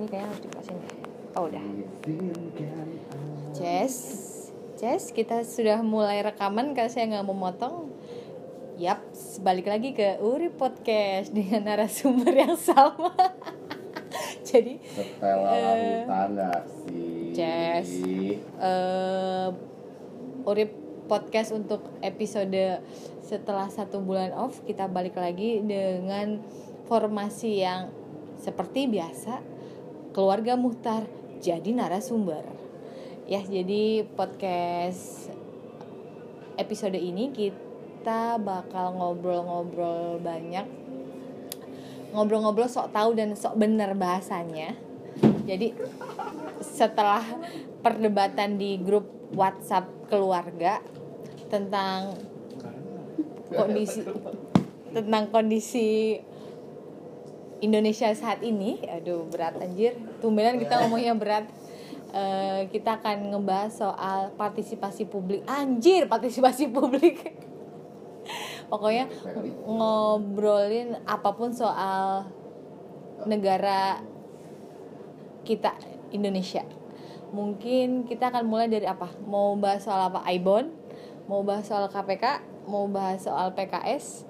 ini kayaknya harus deh. Oh udah. Jess, Jess, kita sudah mulai rekaman karena saya nggak mau motong. Yap, balik lagi ke Uri Podcast dengan narasumber yang sama. Jadi Setelah gak sih? Jess. eh Urip podcast untuk episode setelah satu bulan off kita balik lagi dengan formasi yang seperti biasa keluarga Muhtar jadi narasumber. Ya jadi podcast episode ini kita bakal ngobrol-ngobrol banyak. Ngobrol-ngobrol sok tahu dan sok bener bahasanya. Jadi setelah perdebatan di grup WhatsApp keluarga tentang kondisi tentang kondisi Indonesia saat ini, aduh berat anjir. Tumbenan kita ngomongnya berat. Eh, kita akan ngebahas soal partisipasi publik. Anjir, partisipasi publik. Pokoknya ngobrolin apa pun soal negara kita Indonesia. Mungkin kita akan mulai dari apa? Mau bahas soal apa? Aibon? Mau bahas soal KPK? Mau bahas soal PKS?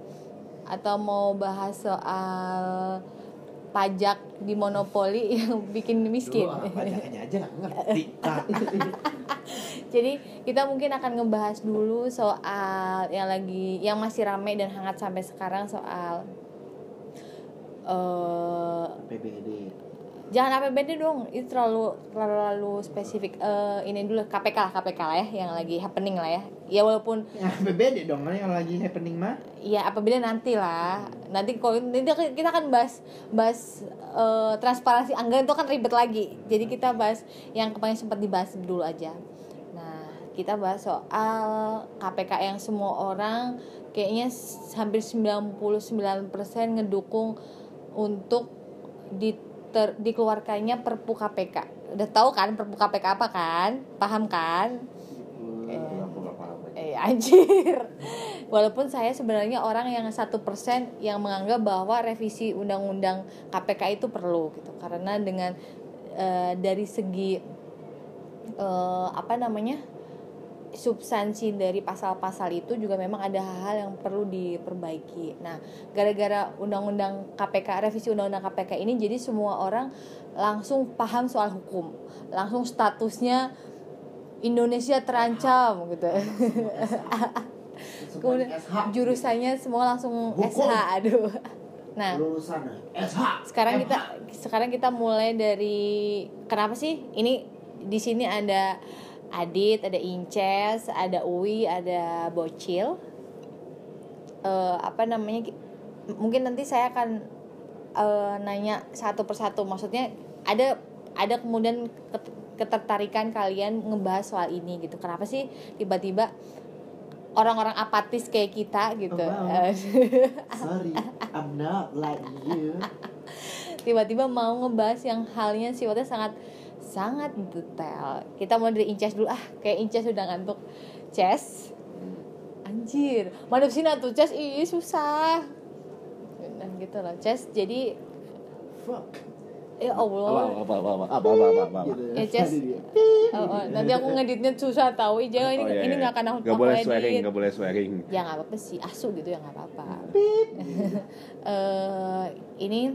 Atau mau bahas soal pajak di monopoli yang bikin miskin? Lu pajaknya aja nggak ngerti. Jadi kita mungkin akan ngebahas dulu soal yang lagi yang masih ramai dan hangat sampai sekarang soal eh PBD. Jangan APBD dong itu terlalu terlalu, spesifik. Eh, ini dulu KPK lah KPK lah ya yang lagi happening lah ya. Ya walaupun Ya PBD dong kan yang lagi happening mah. ya apabila nanti lah. Nanti kalau nanti kita akan bahas bahas eh, transparansi. Anggaran itu kan ribet lagi. Jadi kita bahas yang kemarin sempat dibahas dulu aja. Nah kita bahas soal KPK yang semua orang kayaknya hampir 99% ngedukung untuk diter, dikeluarkannya Perpu KPK udah tahu kan Perpu KPK apa kan? Paham kan? Eh anjir. Walaupun saya sebenarnya orang yang satu persen yang menganggap bahwa revisi undang-undang KPK itu perlu gitu. Karena dengan eh, dari segi eh, apa namanya substansi dari pasal-pasal itu juga memang ada hal-hal yang perlu diperbaiki. Nah, gara-gara undang-undang KPK revisi undang-undang KPK ini jadi semua orang langsung paham soal hukum, langsung statusnya Indonesia terancam gitu. Kemudian jurusannya semua langsung Hukum. SH, aduh. Nah, Lulusan SH. sekarang kita sekarang kita mulai dari kenapa sih ini di sini ada Adit, ada Inces, ada Uwi, ada Bocil. Eh, apa namanya? Mungkin nanti saya akan eh, nanya satu persatu. Maksudnya ada ada kemudian ket- ketertarikan kalian ngebahas soal ini gitu. Kenapa sih tiba-tiba orang-orang apatis kayak kita gitu? Oh, wow. Eh, Sorry, I'm not like you. tiba-tiba mau ngebahas yang halnya sifatnya sangat sangat detail. Kita mulai dari Inces dulu ah, kayak Inces udah ngantuk. Ces. Anjir, mana sih tuh Ces? Ih, susah. Nah, gitu loh. Ces jadi Fuck. ya Apa Allah. apa apa apa apa apa apa apa. Gitu Ya, Ces. Tadi dia. Oh, oh, nanti aku ngeditnya susah tahu. Jangan ini Oh, iya, ini iya. nggak akan aku Nggak boleh swearing, nggak boleh swearing. Ya nggak apa-apa sih, asu gitu ya nggak apa-apa. Eh, ini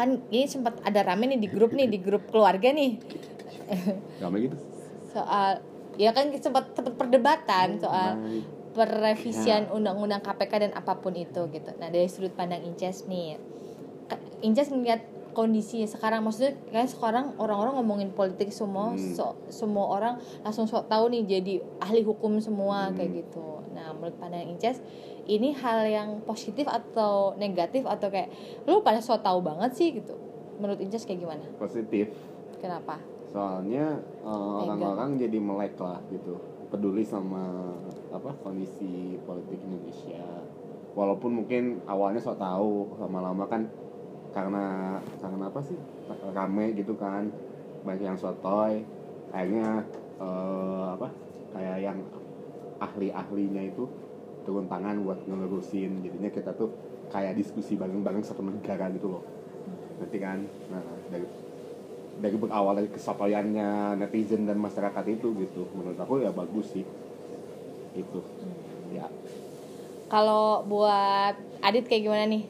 kan ini sempat ada rame nih di grup nih di grup keluarga nih Gak gitu. soal ya kan sempat sempat perdebatan soal Nah, perevisian undang-undang KPK dan apa pun itu gitu. Nah dari sudut pandang Inces nih, Inces melihat kondisi sekarang maksudnya kan sekarang orang-orang ngomongin politik semua Hmm. so- semua orang langsung sok tahu nih jadi ahli hukum semua Hmm. kayak gitu. Nah menurut pandangan Inces ini hal yang positif atau negatif atau kayak lu pada sok tahu banget sih gitu. Menurut Inces kayak gimana? positif. Kenapa? Soalnya Mega. orang-orang jadi melek lah gitu, peduli sama apa kondisi politik Indonesia. Walaupun mungkin awalnya sok tahu, lama-lama kan karena karena apa sih rame gitu kan, banyak yang sotoy, akhirnya eh, apa kayak yang ahli-ahlinya itu turun tangan buat ngelurusin. Jadinya kita tuh kayak diskusi bareng-bareng satu negara gitu loh. Nanti kan? Nah dari dari berawal dari kesapaiannya netizen dan masyarakat itu gitu. Menurut aku ya bagus sih. Gitu. Ya. Kalau buat Adit kayak gimana nih?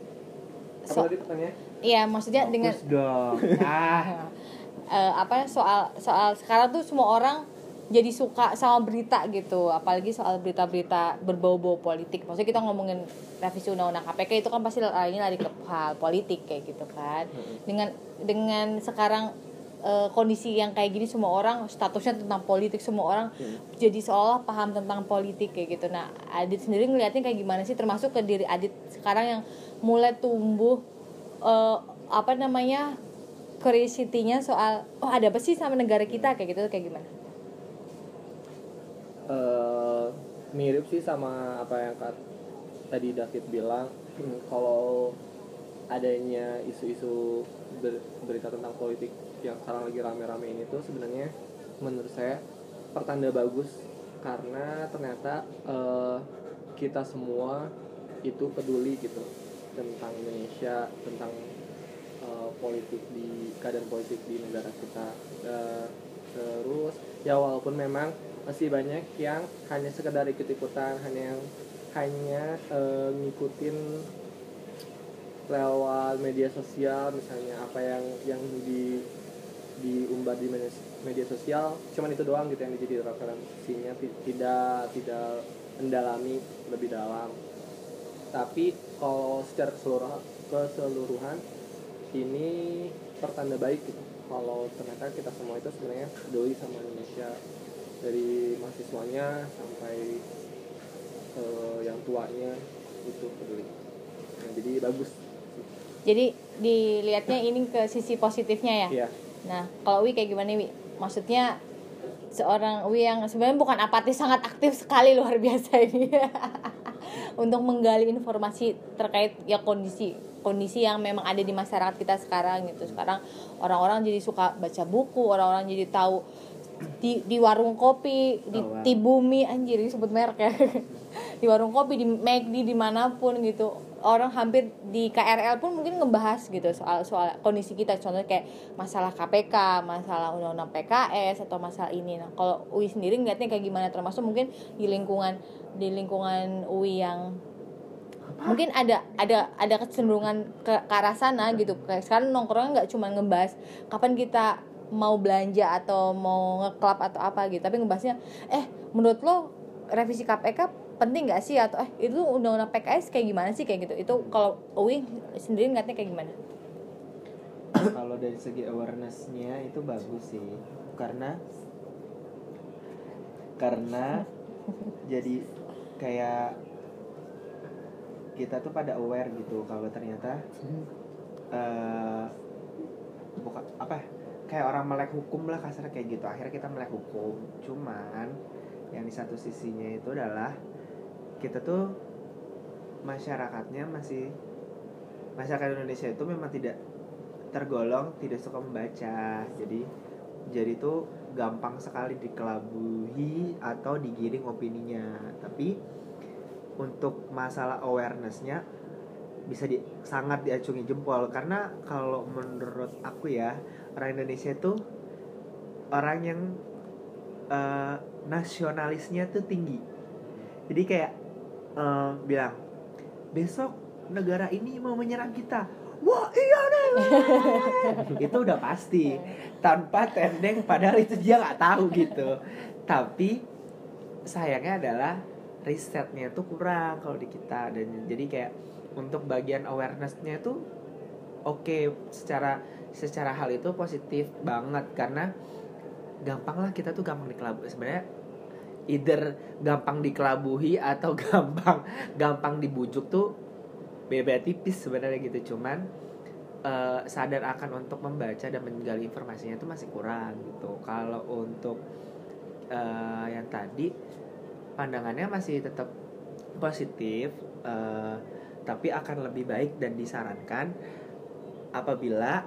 So- Apa tadi pertanyaannya? Iya, maksudnya dengan Fokus dong. Ah, eh, apa soal soal sekarang tuh semua orang jadi suka sama berita gitu. Apalagi soal berita-berita berbau-bau politik. Maksudnya kita ngomongin revisi undang-undang KPK itu kan pasti larinya lari ke hal politik kayak gitu kan. Dengan dengan sekarang eh, kondisi yang kayak gini semua orang statusnya tentang politik semua orang jadi seolah paham tentang politik kayak gitu. Nah Adit sendiri ngelihatnya kayak gimana sih? Termasuk ke diri Adit sekarang yang mulai tumbuh eh, apa namanya curiosity-nya soal oh ada apa sih sama negara kita kayak gitu kayak gimana? Eh mirip sih sama apa yang kat, tadi David bilang. Kalau adanya isu-isu ber- berita tentang politik yang sekarang lagi rame-rame ini tuh sebenarnya menurut saya pertanda bagus karena ternyata eh, kita semua itu peduli gitu tentang Indonesia tentang eh, politik di keadaan politik di negara kita. Eh, terus ya walaupun memang masih banyak yang hanya sekedar ikut-ikutan hanya yang hanya eh, ngikutin lewat media sosial misalnya apa yang yang di diumbar di media, sosial cuman itu doang gitu yang jadi referensinya ti- tidak tidak mendalami lebih dalam. Tapi kalau secara keseluruhan keseluruhan ini pertanda baik gitu. Kalau ternyata kita semua itu sebenarnya peduli sama Indonesia dari mahasiswanya sampai eh, yang tuanya itu peduli. Nah, jadi bagus. Jadi dilihatnya ini ke sisi positifnya ya. ya Nah kalau Wi kayak gimana Wi? Maksudnya seorang Wi yang sebenarnya bukan apatis sangat aktif sekali luar biasa ini. Untuk menggali informasi terkait ya kondisi kondisi yang memang ada di masyarakat kita sekarang gitu. Sekarang orang-orang jadi suka baca buku orang-orang jadi tahu di di warung kopi di Oh, wow. Tibumi anjir ini sebut merek ya. Di warung kopi di McD di mana pun gitu. Orang hampir di KRL pun mungkin ngebahas gitu soal soal kondisi kita. Contohnya kayak masalah KPK masalah undang-undang PKS atau masalah ini. Nah kalau UI sendiri ngeliatnya kayak gimana? Termasuk mungkin di lingkungan di lingkungan UI yang mungkin ada ada ada kecenderungan ke, ke arah sana gitu. Kayak sekarang nongkrongnya nggak cuma ngebahas kapan kita mau belanja atau mau ngeklub atau apa gitu. Tapi ngebahasnya eh menurut lo revisi KPK penting nggak sih? Atau eh itu undang-undang PKS kayak gimana sih? Kayak gitu. Itu kalau Uwi sendiri ngeliatnya kayak gimana? Kalau dari segi awarenessnya itu bagus sih. Karena karena jadi kayak kita tuh pada aware gitu kalau ternyata eh bukan apa ya, kayak orang melek hukum lah kasar kayak gitu. Akhirnya kita melek hukum. Cuman yang di satu sisinya itu adalah kita tuh masyarakatnya masih masyarakat Indonesia itu memang tidak tergolong tidak suka membaca. Jadi jadi tuh gampang sekali dikelabui atau digiring opininya. Tapi untuk masalah awarenessnya bisa di, sangat diacungi jempol. Karena kalau menurut aku ya orang Indonesia itu orang yang eh, nasionalisnya tuh tinggi. Jadi kayak eh, bilang besok negara ini mau menyerang kita. Wah iya deh. Itu udah pasti. Tanpa tendeng padahal itu dia nggak tahu gitu. Tapi sayangnya adalah risetnya tuh kurang kalau di kita. Dan jadi kayak untuk bagian awarenessnya tuh oke secara secara hal itu positif banget. Karena gampang lah kita tuh gampang dikelabui. Sebenarnya either gampang dikelabui atau gampang gampang dibujuk tuh beda tipis sebenarnya gitu. Cuman eh, sadar akan untuk membaca dan menggali informasinya itu masih kurang gitu. Kalau untuk eh, yang tadi pandangannya masih tetap positif eh, tapi akan lebih baik dan disarankan apabila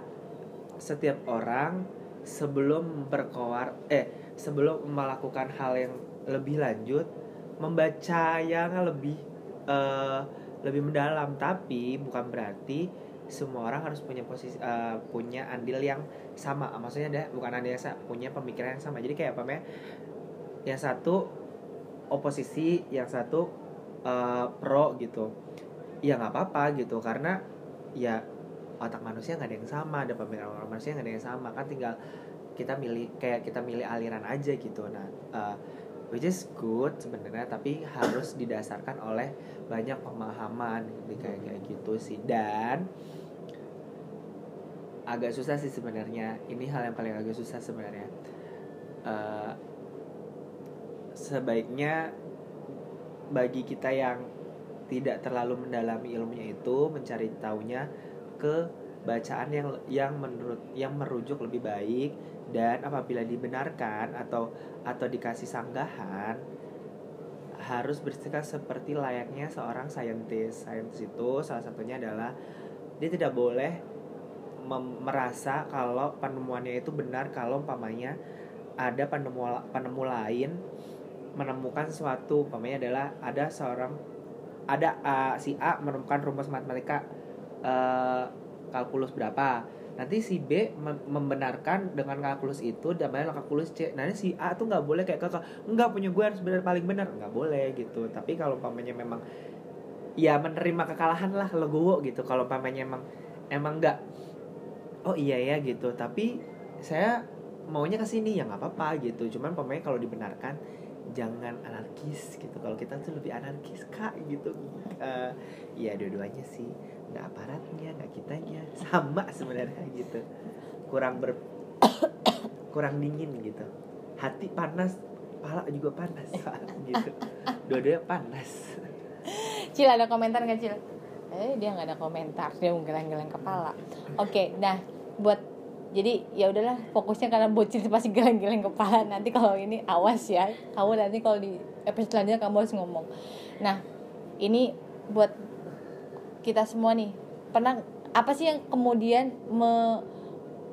setiap orang sebelum berkoar eh sebelum melakukan hal yang lebih lanjut membaca yang lebih eh, lebih mendalam. Tapi bukan berarti semua orang harus punya posisi eh, punya andil yang sama. Maksudnya ada bukan andil yang sama punya pemikiran yang sama. Jadi kayak apa namanya yang satu oposisi yang satu eh, pro gitu ya nggak apa-apa gitu karena ya otak manusia nggak ada yang sama ada pemikiran orang manusia nggak ada yang sama kan tinggal kita milih kayak kita milih aliran aja gitu. Nah eh, which is good sebenarnya tapi harus didasarkan oleh banyak pemahaman di kayak kayak gitu sih. Dan agak susah sih sebenarnya ini hal yang paling agak susah sebenarnya. Eh, sebaiknya bagi kita yang tidak terlalu mendalami ilmunya itu mencari tahunya ke bacaan yang yang menurut yang merujuk lebih baik dan apabila dibenarkan atau atau dikasih sanggahan harus bersikap seperti layaknya seorang saintis. Saintis itu salah satunya adalah dia tidak boleh merasa kalau penemuannya itu benar kalau umpamanya ada penemu penemu lain menemukan sesuatu umpamanya adalah ada seorang ada uh, si A menemukan rumus matematika uh, kalkulus berapa. Nanti si B mem- membenarkan dengan kalkulus itu namanya kalkulus C. Nanti si A tuh nggak boleh kayak kakak nggak punya gue harus benar paling benar. Nggak boleh gitu. Tapi kalau umpamanya memang ya menerima kekalahan lah legowo gitu. Kalau umpamanya emang emang nggak oh iya ya gitu. Tapi saya maunya ke sini ya nggak apa-apa gitu. Cuman pemain kalau dibenarkan jangan anarkis gitu. Kalau kita tuh lebih anarkis kak gitu. Eh, ya dua-duanya sih. Nggak aparatnya nggak kitanya. Sama sebenarnya gitu. Kurang ber kurang dingin gitu. Hati panas pala juga panas gitu. Dua-duanya panas. Cil ada komentar nggak Cil? Eh dia nggak ada komentar. Dia geleng-geleng kepala. Oke, nah buat jadi ya udahlah fokusnya karena bocil pasti geleng-geleng kepala. Nanti kalau ini awas ya. Kamu nanti kalau di episode selanjutnya kamu harus ngomong. Nah ini buat kita semua nih. Pernah apa sih yang kemudian me,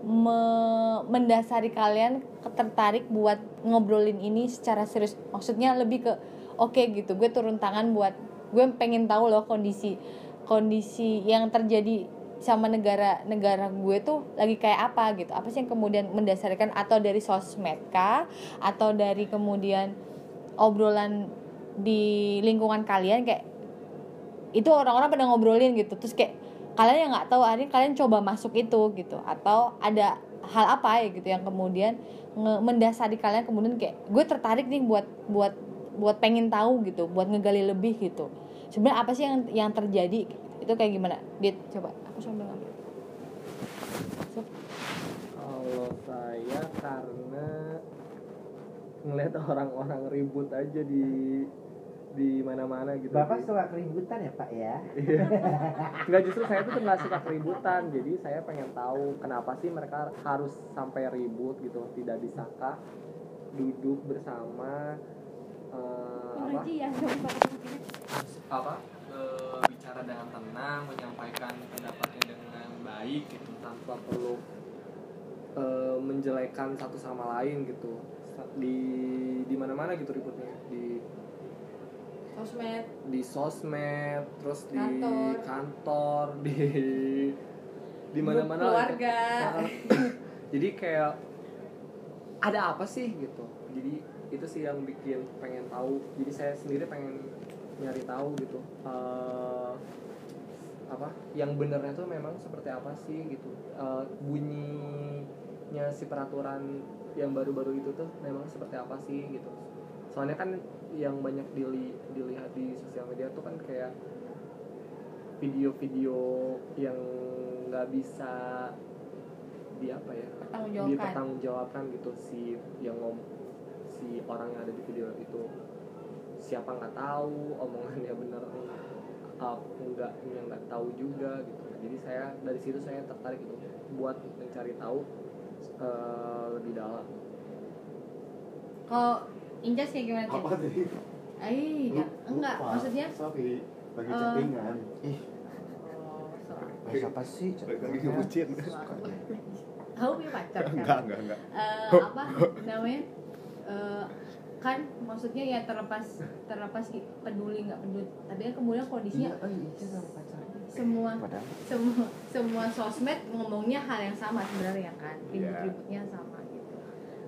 me- mendasari kalian tertarik buat ngobrolin ini secara serius? Maksudnya lebih ke oke gitu gue turun tangan buat gue pengen tahu loh kondisi kondisi yang terjadi sama negara negara gue tuh lagi kayak apa gitu. Apa sih yang kemudian mendasarkan? Atau dari sosmed kah? Atau dari kemudian obrolan di lingkungan kalian? Kayak itu orang-orang pada ngobrolin gitu. Terus kayak kalian yang nggak tahu akhirnya kalian coba masuk itu gitu. Atau ada hal apa ya gitu yang kemudian mendasari kalian kemudian kayak gue tertarik nih buat buat buat pengen tahu gitu. Buat ngegali lebih gitu. Sebenarnya apa sih yang yang terjadi? Itu kayak gimana? Dit coba aku sambil ngambil. Kalau saya karena ngeliat orang-orang ribut aja di di mana-mana gitu. bapak suka keributan ya pak ya Iya. Nggak justru saya tuh nggak suka keributan, jadi saya pengen tahu kenapa sih mereka harus sampai ribut gitu, tidak bisakah duduk bersama eh, apa? apa eh, bicara dengan tenang, menyampaikan pendapatnya dengan baik gitu? Tanpa perlu eh, menjelekan satu sama lain gitu. Di di mana-mana gitu ributnya. Di sosmed. di sosmed terus di Kantor. kantor di di mana-mana lah. keluarga. Nah, jadi kayak ada apa sih gitu? Jadi itu sih yang bikin pengen tahu. Jadi saya sendiri pengen nyari tahu gitu. Eh, apa yang benernya tuh memang seperti apa sih gitu. Eh, bunyinya si peraturan yang baru-baru itu tuh memang seperti apa sih gitu. Soalnya kan yang banyak dili- dilihat di sosial media tuh kan kayak video-video yang nggak bisa di apa ya pertanggungjawabkan. dipertanggungjawabkan gitu. Si yang ngom si orang yang ada di video itu. Siapa nggak tahu omongannya bener apa enggak yang nggak tahu juga gitu. Jadi saya dari situ saya tertarik gitu buat mencari tahu eh, lebih dalam. Kalau Injas kayak gimana apa tadi? Eh, enggak, maksudnya? sorry lagi Eh, chattingan. ih. Oh, sorry. bahasa apa sih lagi ngebucin Kamu punya pacar kan? enggak enggak enggak. Eh, apa namanya? Eh, kan maksudnya ya terlepas terlepas peduli nggak peduli. Tapi kan kemudian kondisinya oh iya sama pacarnya semua Padahal. semua semua sosmed ngomongnya hal yang sama sebenarnya kan? Iya. ribut-ributnya sama gitu.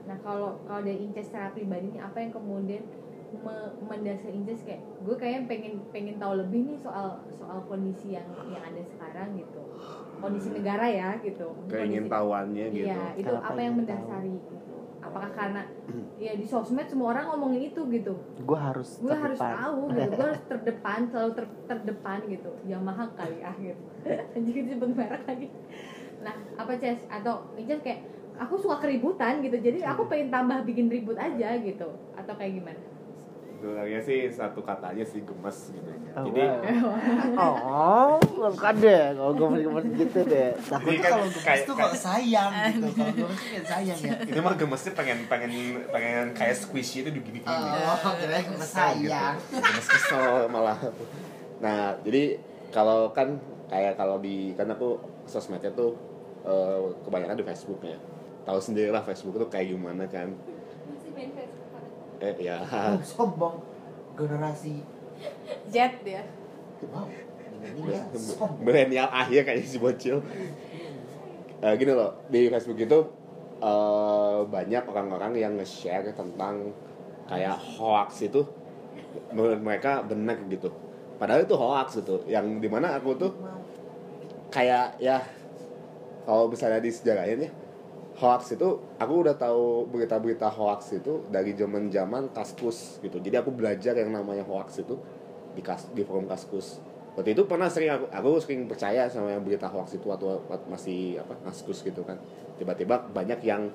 Nah kalau kalau dari Inces secara pribadi nih apa yang kemudian me- mendasari Inces kayak gue kayaknya pengen pengen tahu lebih nih soal soal kondisi yang yang ada sekarang gitu. Kondisi negara ya gitu. Keingin Kondisi- tahuannya gitu. Iya, itu Kenapa apa yang mendasari gitu. Apakah karena ya di sosmed semua orang ngomongin itu gitu. gue harus Gue harus tahu gitu. Gue harus terdepan, selalu ter- terdepan gitu. Yamaha kali ah gitu. Anjir disebut merek lagi. Nah, apa Ces? Atau Ces kayak aku suka keributan gitu. Jadi aku pengen tambah bikin ribut aja gitu. Atau kayak gimana? Sebenarnya sih satu kata aja sih gemes gitu Oh, jadi wow. Oh, bukan deh kalau gemes-gemes gitu deh. Jadi Takutnya kan kalau gemes kayak- tuh kalau sayang gitu. Kalau gemes kayak sayang ya. ini mah gemesnya pengen pengen pengen kayak squishy itu digini gini Oh, kira gemes sayang. gemes kesel malah nah jadi kalau kan kayak kalau di kan aku sosmednya tuh eh, kebanyakan di Facebook ya tahu sendiri lah Facebook itu kayak gimana kan. Eh ya Oh, sombong. Generasi Jet dia. wow. Ini ya sombong. milenial akhir kayaknya si bocil Eh, gini loh di Facebook itu eh, banyak orang-orang yang nge-share tentang kayak hoax itu menurut mereka benar gitu padahal itu hoax gitu yang di mana aku tuh kayak ya kalau misalnya di sejarahnya hoax itu aku udah tahu berita-berita hoax itu dari zaman zaman kaskus gitu. Jadi aku belajar yang namanya hoax itu di kas di forum kaskus. Waktu itu pernah sering aku, aku sering percaya sama yang berita hoax itu waktu, waktu masih apa kaskus gitu kan. Tiba-tiba banyak yang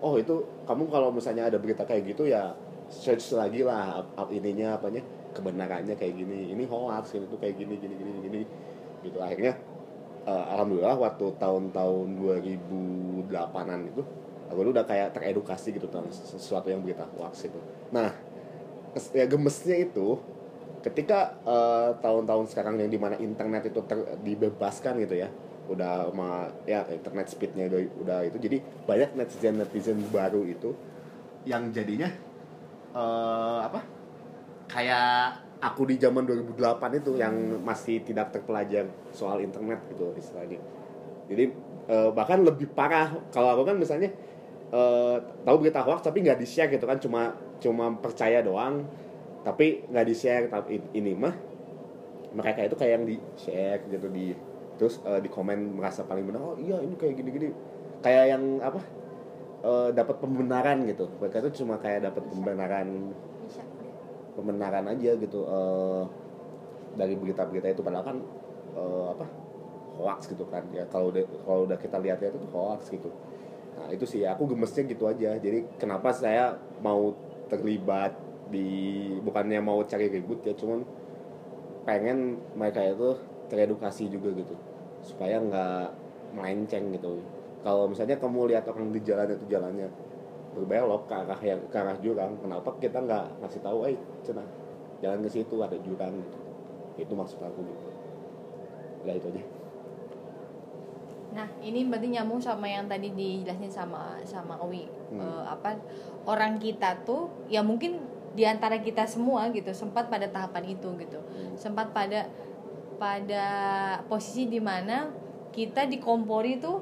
oh itu kamu kalau misalnya ada berita kayak gitu ya search lagi lah ininya apanya kebenarannya kayak gini. Ini hoax ini tuh kayak gini gini gini gini gitu. Akhirnya eh, alhamdulillah waktu tahun-tahun 2008an itu aku udah kayak teredukasi gitu tentang sesuatu yang berita hoax itu. Nah ya gemesnya itu ketika eh, tahun-tahun sekarang yang di mana internet itu ter- dibebaskan gitu ya udah sama ya internet speednya udah, udah itu jadi banyak netizen netizen baru itu yang jadinya eh, apa kayak aku di zaman 2008 itu yang masih tidak terpelajar soal internet gitu istilahnya. Jadi eh, bahkan lebih parah kalau aku kan misalnya eh, tahu berita hoax tapi nggak di share gitu kan cuma cuma percaya doang tapi nggak di share tapi ini mah mereka itu kayak yang di share gitu di terus eh, di komen merasa paling benar oh iya ini kayak gini gini kayak yang apa? Eh, dapat pembenaran gitu. Mereka itu cuma kayak dapat pembenaran. Pembenaran aja gitu eh, dari berita-berita itu. Padahal kan eh, apa hoax gitu kan. Ya kalau kalau udah kita lihat itu tuh hoax gitu. Nah itu sih aku gemesnya gitu aja. Jadi kenapa saya mau terlibat di bukannya mau cari ribut ya cuman pengen mereka itu teredukasi juga gitu. Supaya nggak melenceng gitu. Kalau misalnya kamu lihat orang di jalan itu jalannya berbelok ke arah yang ke arah jurang kenapa kita nggak ngasih tahu eh cina jalan ke situ ada jurang gitu itu maksud aku gitu udah itu aja Nah, ini berarti nyambung sama yang tadi dijelasin sama sama Owi. Hmm. Eh, apa orang kita tuh ya mungkin di antara kita semua gitu sempat pada tahapan itu gitu. Sempat pada pada posisi di mana kita dikompori tuh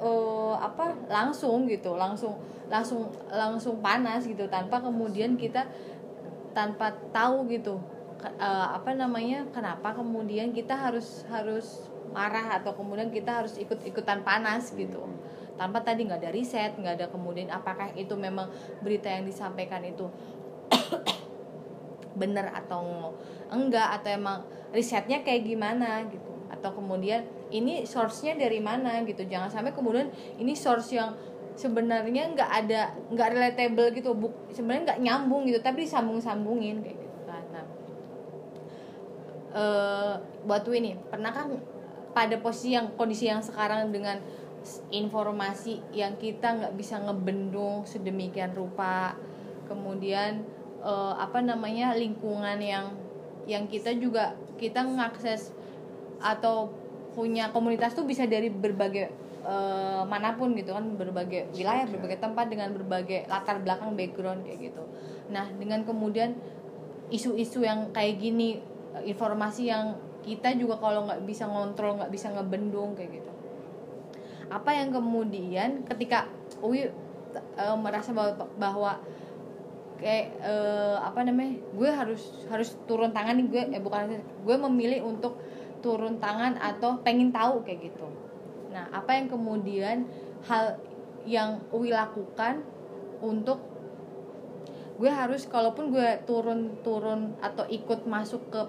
eh, apa langsung gitu, langsung langsung langsung panas gitu tanpa kemudian kita tanpa tahu gitu eh, apa namanya kenapa kemudian kita harus harus marah atau kemudian kita harus ikut ikutan panas gitu. Tanpa tadi nggak ada riset nggak ada kemudian apakah itu memang berita yang disampaikan itu benar atau enggak atau emang risetnya kayak gimana gitu atau kemudian ini source-nya dari mana gitu. Jangan sampai kemudian ini source yang sebenarnya nggak ada nggak relatable gitu. Buk sebenarnya nggak nyambung gitu tapi disambung sambungin kayak gitu kan. Nah eh buat Wi nih pernahkah pada posisi yang kondisi yang sekarang dengan informasi yang kita nggak bisa ngebendung sedemikian rupa. Kemudian eh, apa namanya lingkungan yang yang kita juga kita mengakses atau punya komunitas tuh bisa dari berbagai eh, mana pun gitu kan berbagai wilayah berbagai tempat dengan berbagai latar belakang background kayak gitu. Nah dengan kemudian isu-isu yang kayak gini eh, informasi yang kita juga kalau nggak bisa ngontrol nggak bisa ngebendung kayak gitu. Apa yang kemudian ketika Uwi eh, merasa bahwa, bahwa kayak eh, apa namanya gue harus harus turun tangan nih gue eh bukan gue memilih untuk turun tangan atau pengen tahu kayak gitu. Nah apa yang kemudian hal yang Uwi lakukan untuk gue harus kalaupun gue turun turun atau ikut masuk ke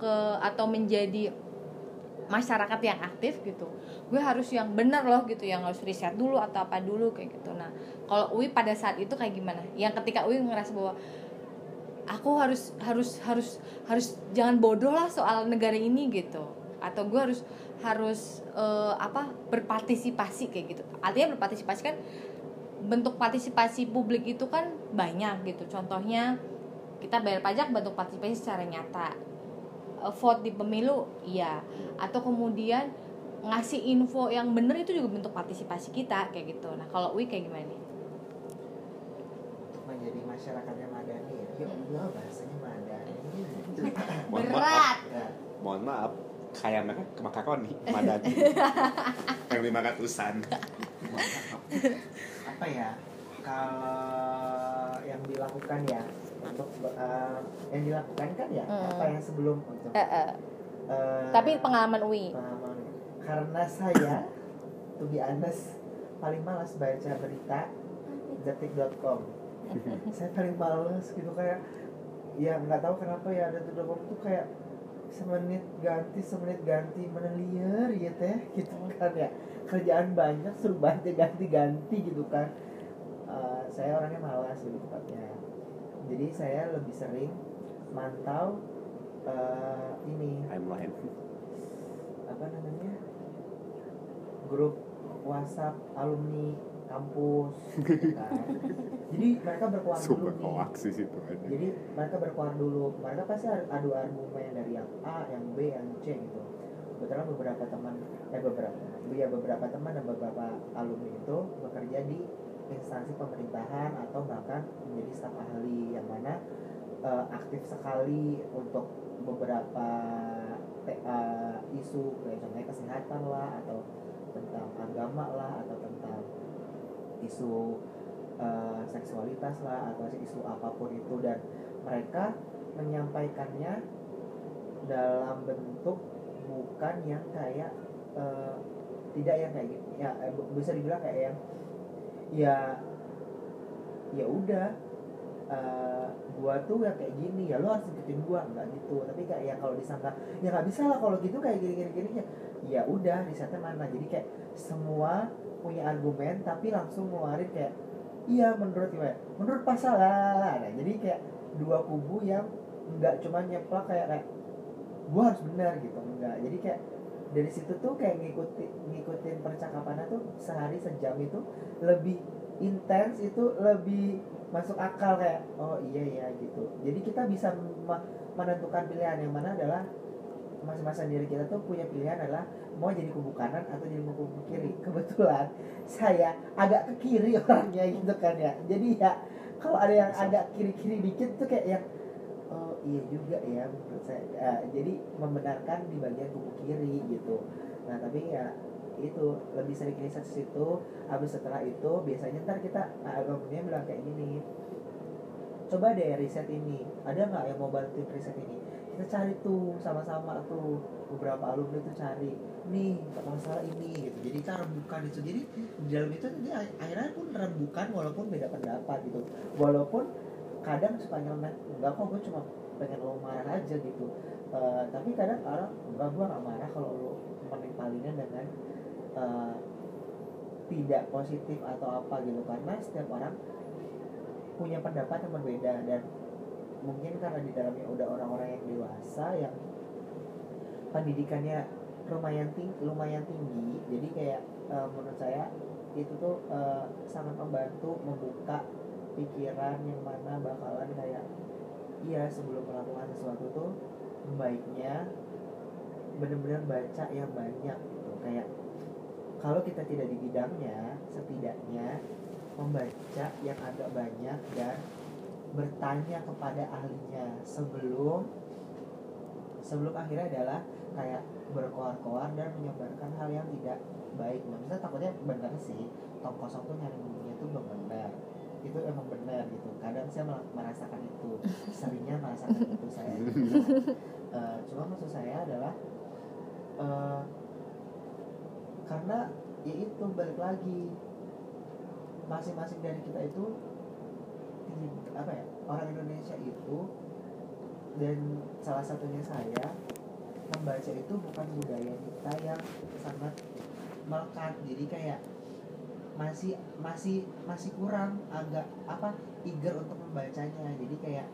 ke atau menjadi masyarakat yang aktif gitu gue harus yang bener loh gitu yang harus riset dulu atau apa dulu kayak gitu. Nah kalau Uwi pada saat itu kayak gimana? Yang ketika Uwi ngerasa bahwa aku harus harus harus harus jangan bodoh lah soal negara ini gitu. Atau gue harus harus eh, apa berpartisipasi kayak gitu. Artinya berpartisipasi kan bentuk partisipasi publik itu kan banyak gitu. Contohnya kita bayar pajak bentuk partisipasi secara nyata. Eh, vote di pemilu iya. Atau kemudian ngasih info yang bener itu juga bentuk partisipasi kita kayak gitu. Nah kalau Uwi kayak gimana nih menjadi masyarakat yang madani ya? Ya Allah bahasanya madani. Mohon berat. Ya, mohon maaf. Kayak mereka kemakakon nih madani. Yang lima ratusan. Apa ya? Kalau yang dilakukan ya untuk eh, yang dilakukan kan ya Hmm. apa yang sebelum untuk Eh, eh. eh, tapi pengalaman Uwi pengalaman karena saya to be honest paling malas baca berita detik.com saya paling males gitu kayak ya nggak tahu kenapa ya detik.com tuh kayak semenit ganti semenit ganti meneliar gitu ya gitu kan ya. Kerjaan banyak suruh ganti ganti ganti gitu kan. Eh, saya orangnya malas gitu tepatnya. Jadi saya lebih sering mantau eh, ini. Apa namanya? Grup WhatsApp alumni kampus gitu kan. jadi mereka berkuar dulu super nih. koaksi itu aja. Jadi mereka berkuar dulu. Mereka pasti adu argumen dari yang A yang B yang C gitu. Kebetulan beberapa teman eh beberapa ya beberapa teman dan beberapa alumni itu bekerja di instansi pemerintahan atau bahkan menjadi staf ahli yang mana eh, aktif sekali untuk beberapa te- eh, isu kayak contohnya kesehatan lah atau tentang agama lah atau tentang isu eh, seksualitas lah atau isu apa pun itu. Dan mereka menyampaikannya dalam bentuk bukan yang kayak eh, tidak yang kayak gitu ya eh, bisa dibilang kayak yang ya ya udah eh, gua tuh ya kayak gini ya lo harus ikutin gua nggak gitu. Tapi kayak ya kalau disangka ya nggak bisa lah kalau gitu kayak gini gini gini ya ya udah risetnya mana? Jadi kayak semua punya argumen tapi langsung ngeluarin kayak iya menurut gue menurut pasal lah nah, jadi kayak dua kubu yang nggak cuma nyeplak kayak kayak gua harus benar gitu enggak. Jadi kayak dari situ tuh kayak ngikutin ngikutin percakapannya tuh sehari sejam itu lebih intens itu lebih masuk akal kayak oh iya ya gitu. Jadi kita bisa me- menentukan pilihan yang mana adalah masing-masing diri kita tuh punya pilihan adalah mau jadi kubu kanan atau jadi kubu kiri. Kebetulan saya agak ke kiri orangnya gitu kan ya. Jadi ya kalau ada yang agak kiri-kiri dikit tuh kayak yang oh iya juga ya menurut saya. Eh, jadi membenarkan di bagian kubu kiri gitu. Nah tapi ya itu lebih sering riset situ. Habis setelah itu biasanya ntar kita nah, alumni bilang kayak gini coba deh riset ini ada nggak yang mau bantuin riset ini kita cari tuh sama-sama tuh. Beberapa alumni tuh cari nih masalah ini gitu. Jadi kita rembukan itu. Jadi di dalam itu ak- akhirnya pun rembukan walaupun beda pendapat gitu. Walaupun kadang suka nyeleneh enggak kok gue cuma pengen lo marah aja gitu. Eh, tapi kadang orang enggak gue gak marah kalau lo menimpalinya dengan eh, tidak positif atau apa gitu. Karena setiap orang punya pendapat yang berbeda dan mungkin karena di dalamnya udah orang-orang yang dewasa yang pendidikannya lumayan tinggi lumayan tinggi. Jadi kayak eh, menurut saya itu tuh eh, sangat membantu membuka pikiran yang mana bakalan kayak iya sebelum melakukan sesuatu tuh baiknya benar-benar baca yang banyak gitu. Kayak kalau kita tidak di bidangnya setidaknya membaca yang agak banyak dan bertanya kepada ahlinya sebelum sebelum akhirnya adalah kayak berkoar-koar dan menyebarkan hal yang tidak baik. Nah misalnya takutnya benar sih tong kosong tuh nyari bumbunya tuh belum benar. Itu emang benar gitu. Kadang saya merasakan itu. Seringnya merasakan itu saya. Eh, cuma maksud saya adalah eh, karena ya itu balik lagi masing-masing dari kita itu apa ya orang Indonesia itu dan salah satunya saya membaca itu bukan budaya kita yang sangat melekat. Jadi kayak masih masih masih kurang agak apa eager untuk membacanya. Jadi kayak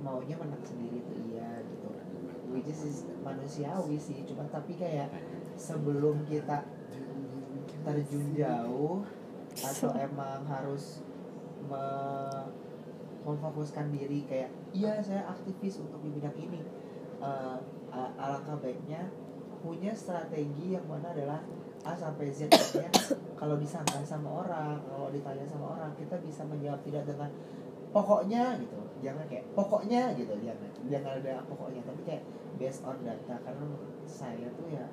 maunya menang sendiri itu iya gitu. Which is is manusiawi sih. Cuma tapi kayak sebelum kita terjun jauh atau emang harus me- memfokuskan diri kayak iya saya aktivis untuk di bidang ini. A- alangkah baiknya punya strategi yang mana adalah A sampai Z kalau disangka sama orang kalau ditanya sama orang kita bisa menjawab tidak dengan pokoknya gitu. Jangan kayak pokoknya gitu. Jangan jangan ada pokoknya tapi kayak based on data. Karena saya tuh ya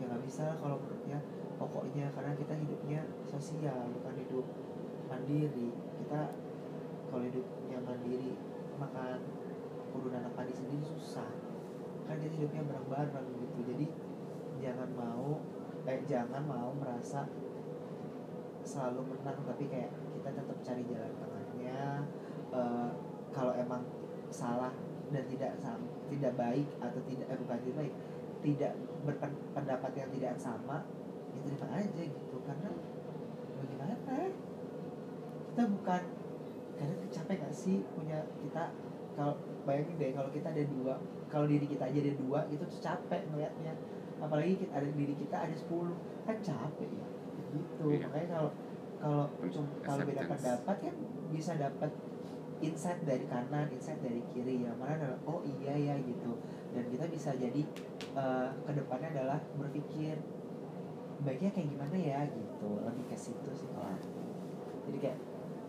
ya nggak bisa kalau menurutnya pokoknya. Karena kita hidupnya sosial bukan hidup mandiri. Kita kalau hidupnya mandiri makan kudu nanam padi sendiri susah. Kan kita hidupnya bareng-bareng gitu. Jadi jangan mau eh jangan mau merasa selalu menang tapi kayak kita tetap cari jalan tengahnya. Eh, kalau emang salah dan tidak tidak baik atau tidak eh bukan tidak baik tidak berpendapat yang tidak sama ya terima aja gitu. Karena bagaimana? Kita bukan kadang capek gak sih punya kita? Kalau bayangin deh kalau kita ada dua kalau diri kita aja ada dua itu tuh capek ngeliatnya. Apalagi kita ada diri kita ada 10 kan capek ya gitu. Iya. makanya kalau kalau kalau beda pendapat kan bisa dapat insight dari kanan insight dari kiri yang mana adalah oh iya ya gitu. Dan kita bisa jadi eh, ke depannya adalah berpikir baiknya kayak gimana ya? Gitu. Lebih ke situ sih kalau jadi kayak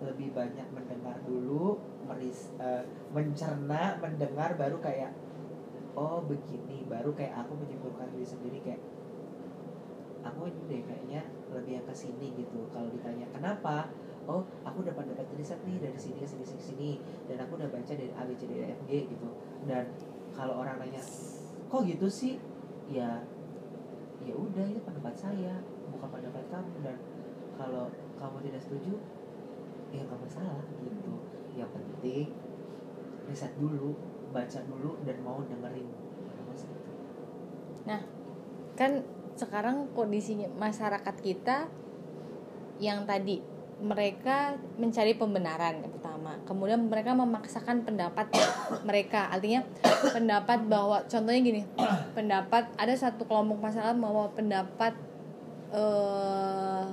lebih banyak mendengar dulu meris eh, mencerna mendengar baru kayak oh begini. Baru kayak aku menyimpulkan diri sendiri kayak aku ini deh kayaknya lebih yang ke sini gitu. Kalau ditanya kenapa? Oh aku dapat dapat riset nih dari sini ke sini sini sini dan aku udah baca dari A B C D E F G gitu. Dan kalau orang nanya kok gitu sih? Ya ya udah itu pendapat saya bukan pendapat kamu. Dan kalau kamu tidak setuju ya nggak masalah gitu. Yang penting riset dulu baca dulu dan mau dengerin. Gitu. kan sekarang kondisinya masyarakat kita yang tadi mereka mencari pembenaran yang pertama. Kemudian mereka memaksakan pendapat mereka. Artinya pendapat bahwa contohnya gini pendapat ada satu kelompok masyarakat bahwa pendapat eh,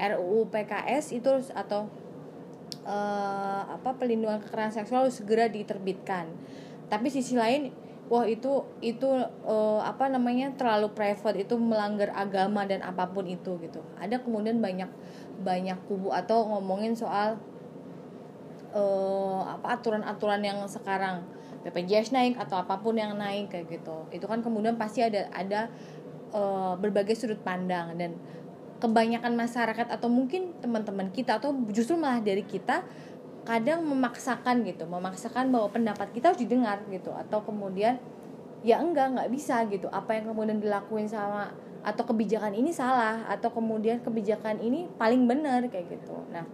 RUU PKS itu atau eh, apa pelindungan kekerasan seksual harus segera diterbitkan. Tapi sisi lain wah itu itu eh, apa namanya terlalu private itu melanggar agama dan apa pun itu gitu. Ada kemudian banyak banyak kubu atau ngomongin soal eh, apa aturan-aturan yang sekarang BPJS naik atau apa pun yang naik kayak gitu. Itu kan kemudian pasti ada ada eh, berbagai sudut pandang dan kebanyakan masyarakat atau mungkin teman-teman kita atau justru malah dari kita kadang memaksakan gitu memaksakan bahwa pendapat kita harus didengar gitu. Atau kemudian ya enggak nggak bisa gitu. Apa yang kemudian dilakuin sama atau kebijakan ini salah atau kemudian kebijakan ini paling benar kayak gitu. Nah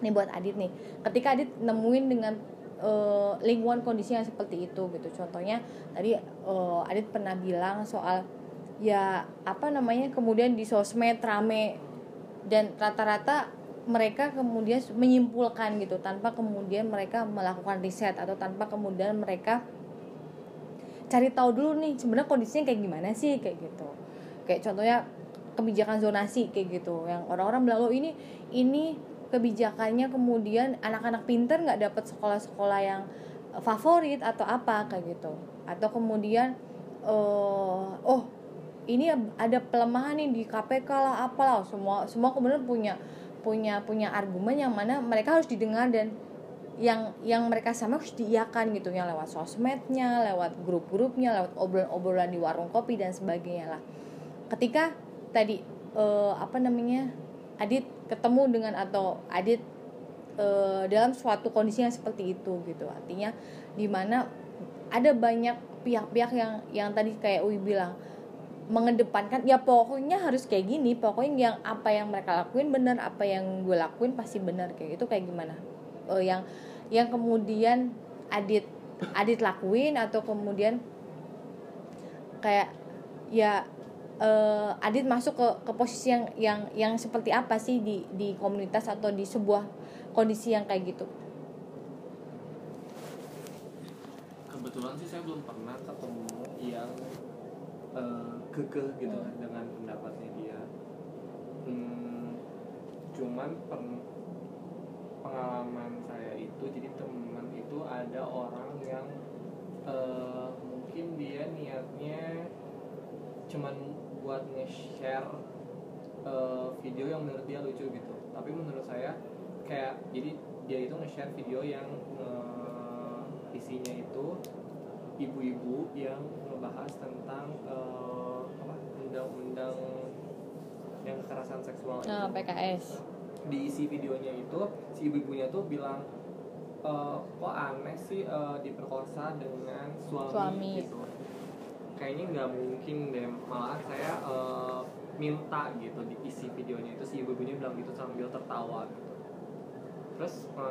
ini buat Adit nih. Ketika Adit nemuin dengan eh, lingkungan kondisi yang seperti itu gitu. Contohnya tadi eh, Adit pernah bilang soal ya apa namanya kemudian di sosmed rame dan rata-rata mereka kemudian menyimpulkan gitu tanpa kemudian mereka melakukan riset atau tanpa kemudian mereka cari tahu dulu nih sebenarnya kondisinya kayak gimana sih kayak gitu. Kayak contohnya kebijakan zonasi kayak gitu. Yang orang-orang bilang lo ini ini kebijakannya kemudian anak-anak pinter nggak dapat sekolah-sekolah yang favorit atau apa kayak gitu. Atau kemudian eh, oh ini ada pelemahan nih di KPK lah apalah. Semua semua kemudian punya punya punya argumen yang mana mereka harus didengar dan yang yang mereka sama harus diiakan gitu. Yang lewat sosmednya lewat grup-grupnya lewat obrolan-obrolan di warung kopi dan sebagainya lah. Ketika tadi eh, apa namanya Adit ketemu dengan atau Adit eh, dalam suatu kondisi yang seperti itu gitu. Artinya di mana ada banyak pihak-pihak yang yang tadi kayak Uwi bilang mengedepankan ya pokoknya harus kayak gini pokoknya yang apa yang mereka lakuin benar apa yang gue lakuin pasti benar kayak gitu kayak gimana? Eh, yang yang kemudian Adit Adit lakuin atau kemudian kayak ya eh, Adit masuk ke ke posisi yang yang yang seperti apa sih di di komunitas atau di sebuah kondisi yang kayak gitu? Kebetulan sih saya belum pernah ketemu yang eh, kekeh gitu kan dengan pendapatnya dia. Hmm, cuman pen- pengalaman saya itu jadi teman itu ada orang yang eh, mungkin dia niatnya cuman buat nge-share eh, video yang menurut dia lucu gitu. Tapi menurut saya kayak jadi dia itu nge-share video yang eh, isinya itu ibu-ibu yang ngebahas tentang apa undang-undang yang kekerasan seksual itu nah, PKS diisi videonya itu si ibu-ibunya tuh bilang e, kok aneh sih e, diperkosa dengan suami, Suami. gitu. Kayaknya nggak mungkin deh malahan saya e, minta gitu diisi videonya itu. Si ibu-ibunya bilang gitu sambil tertawa gitu. Terus e,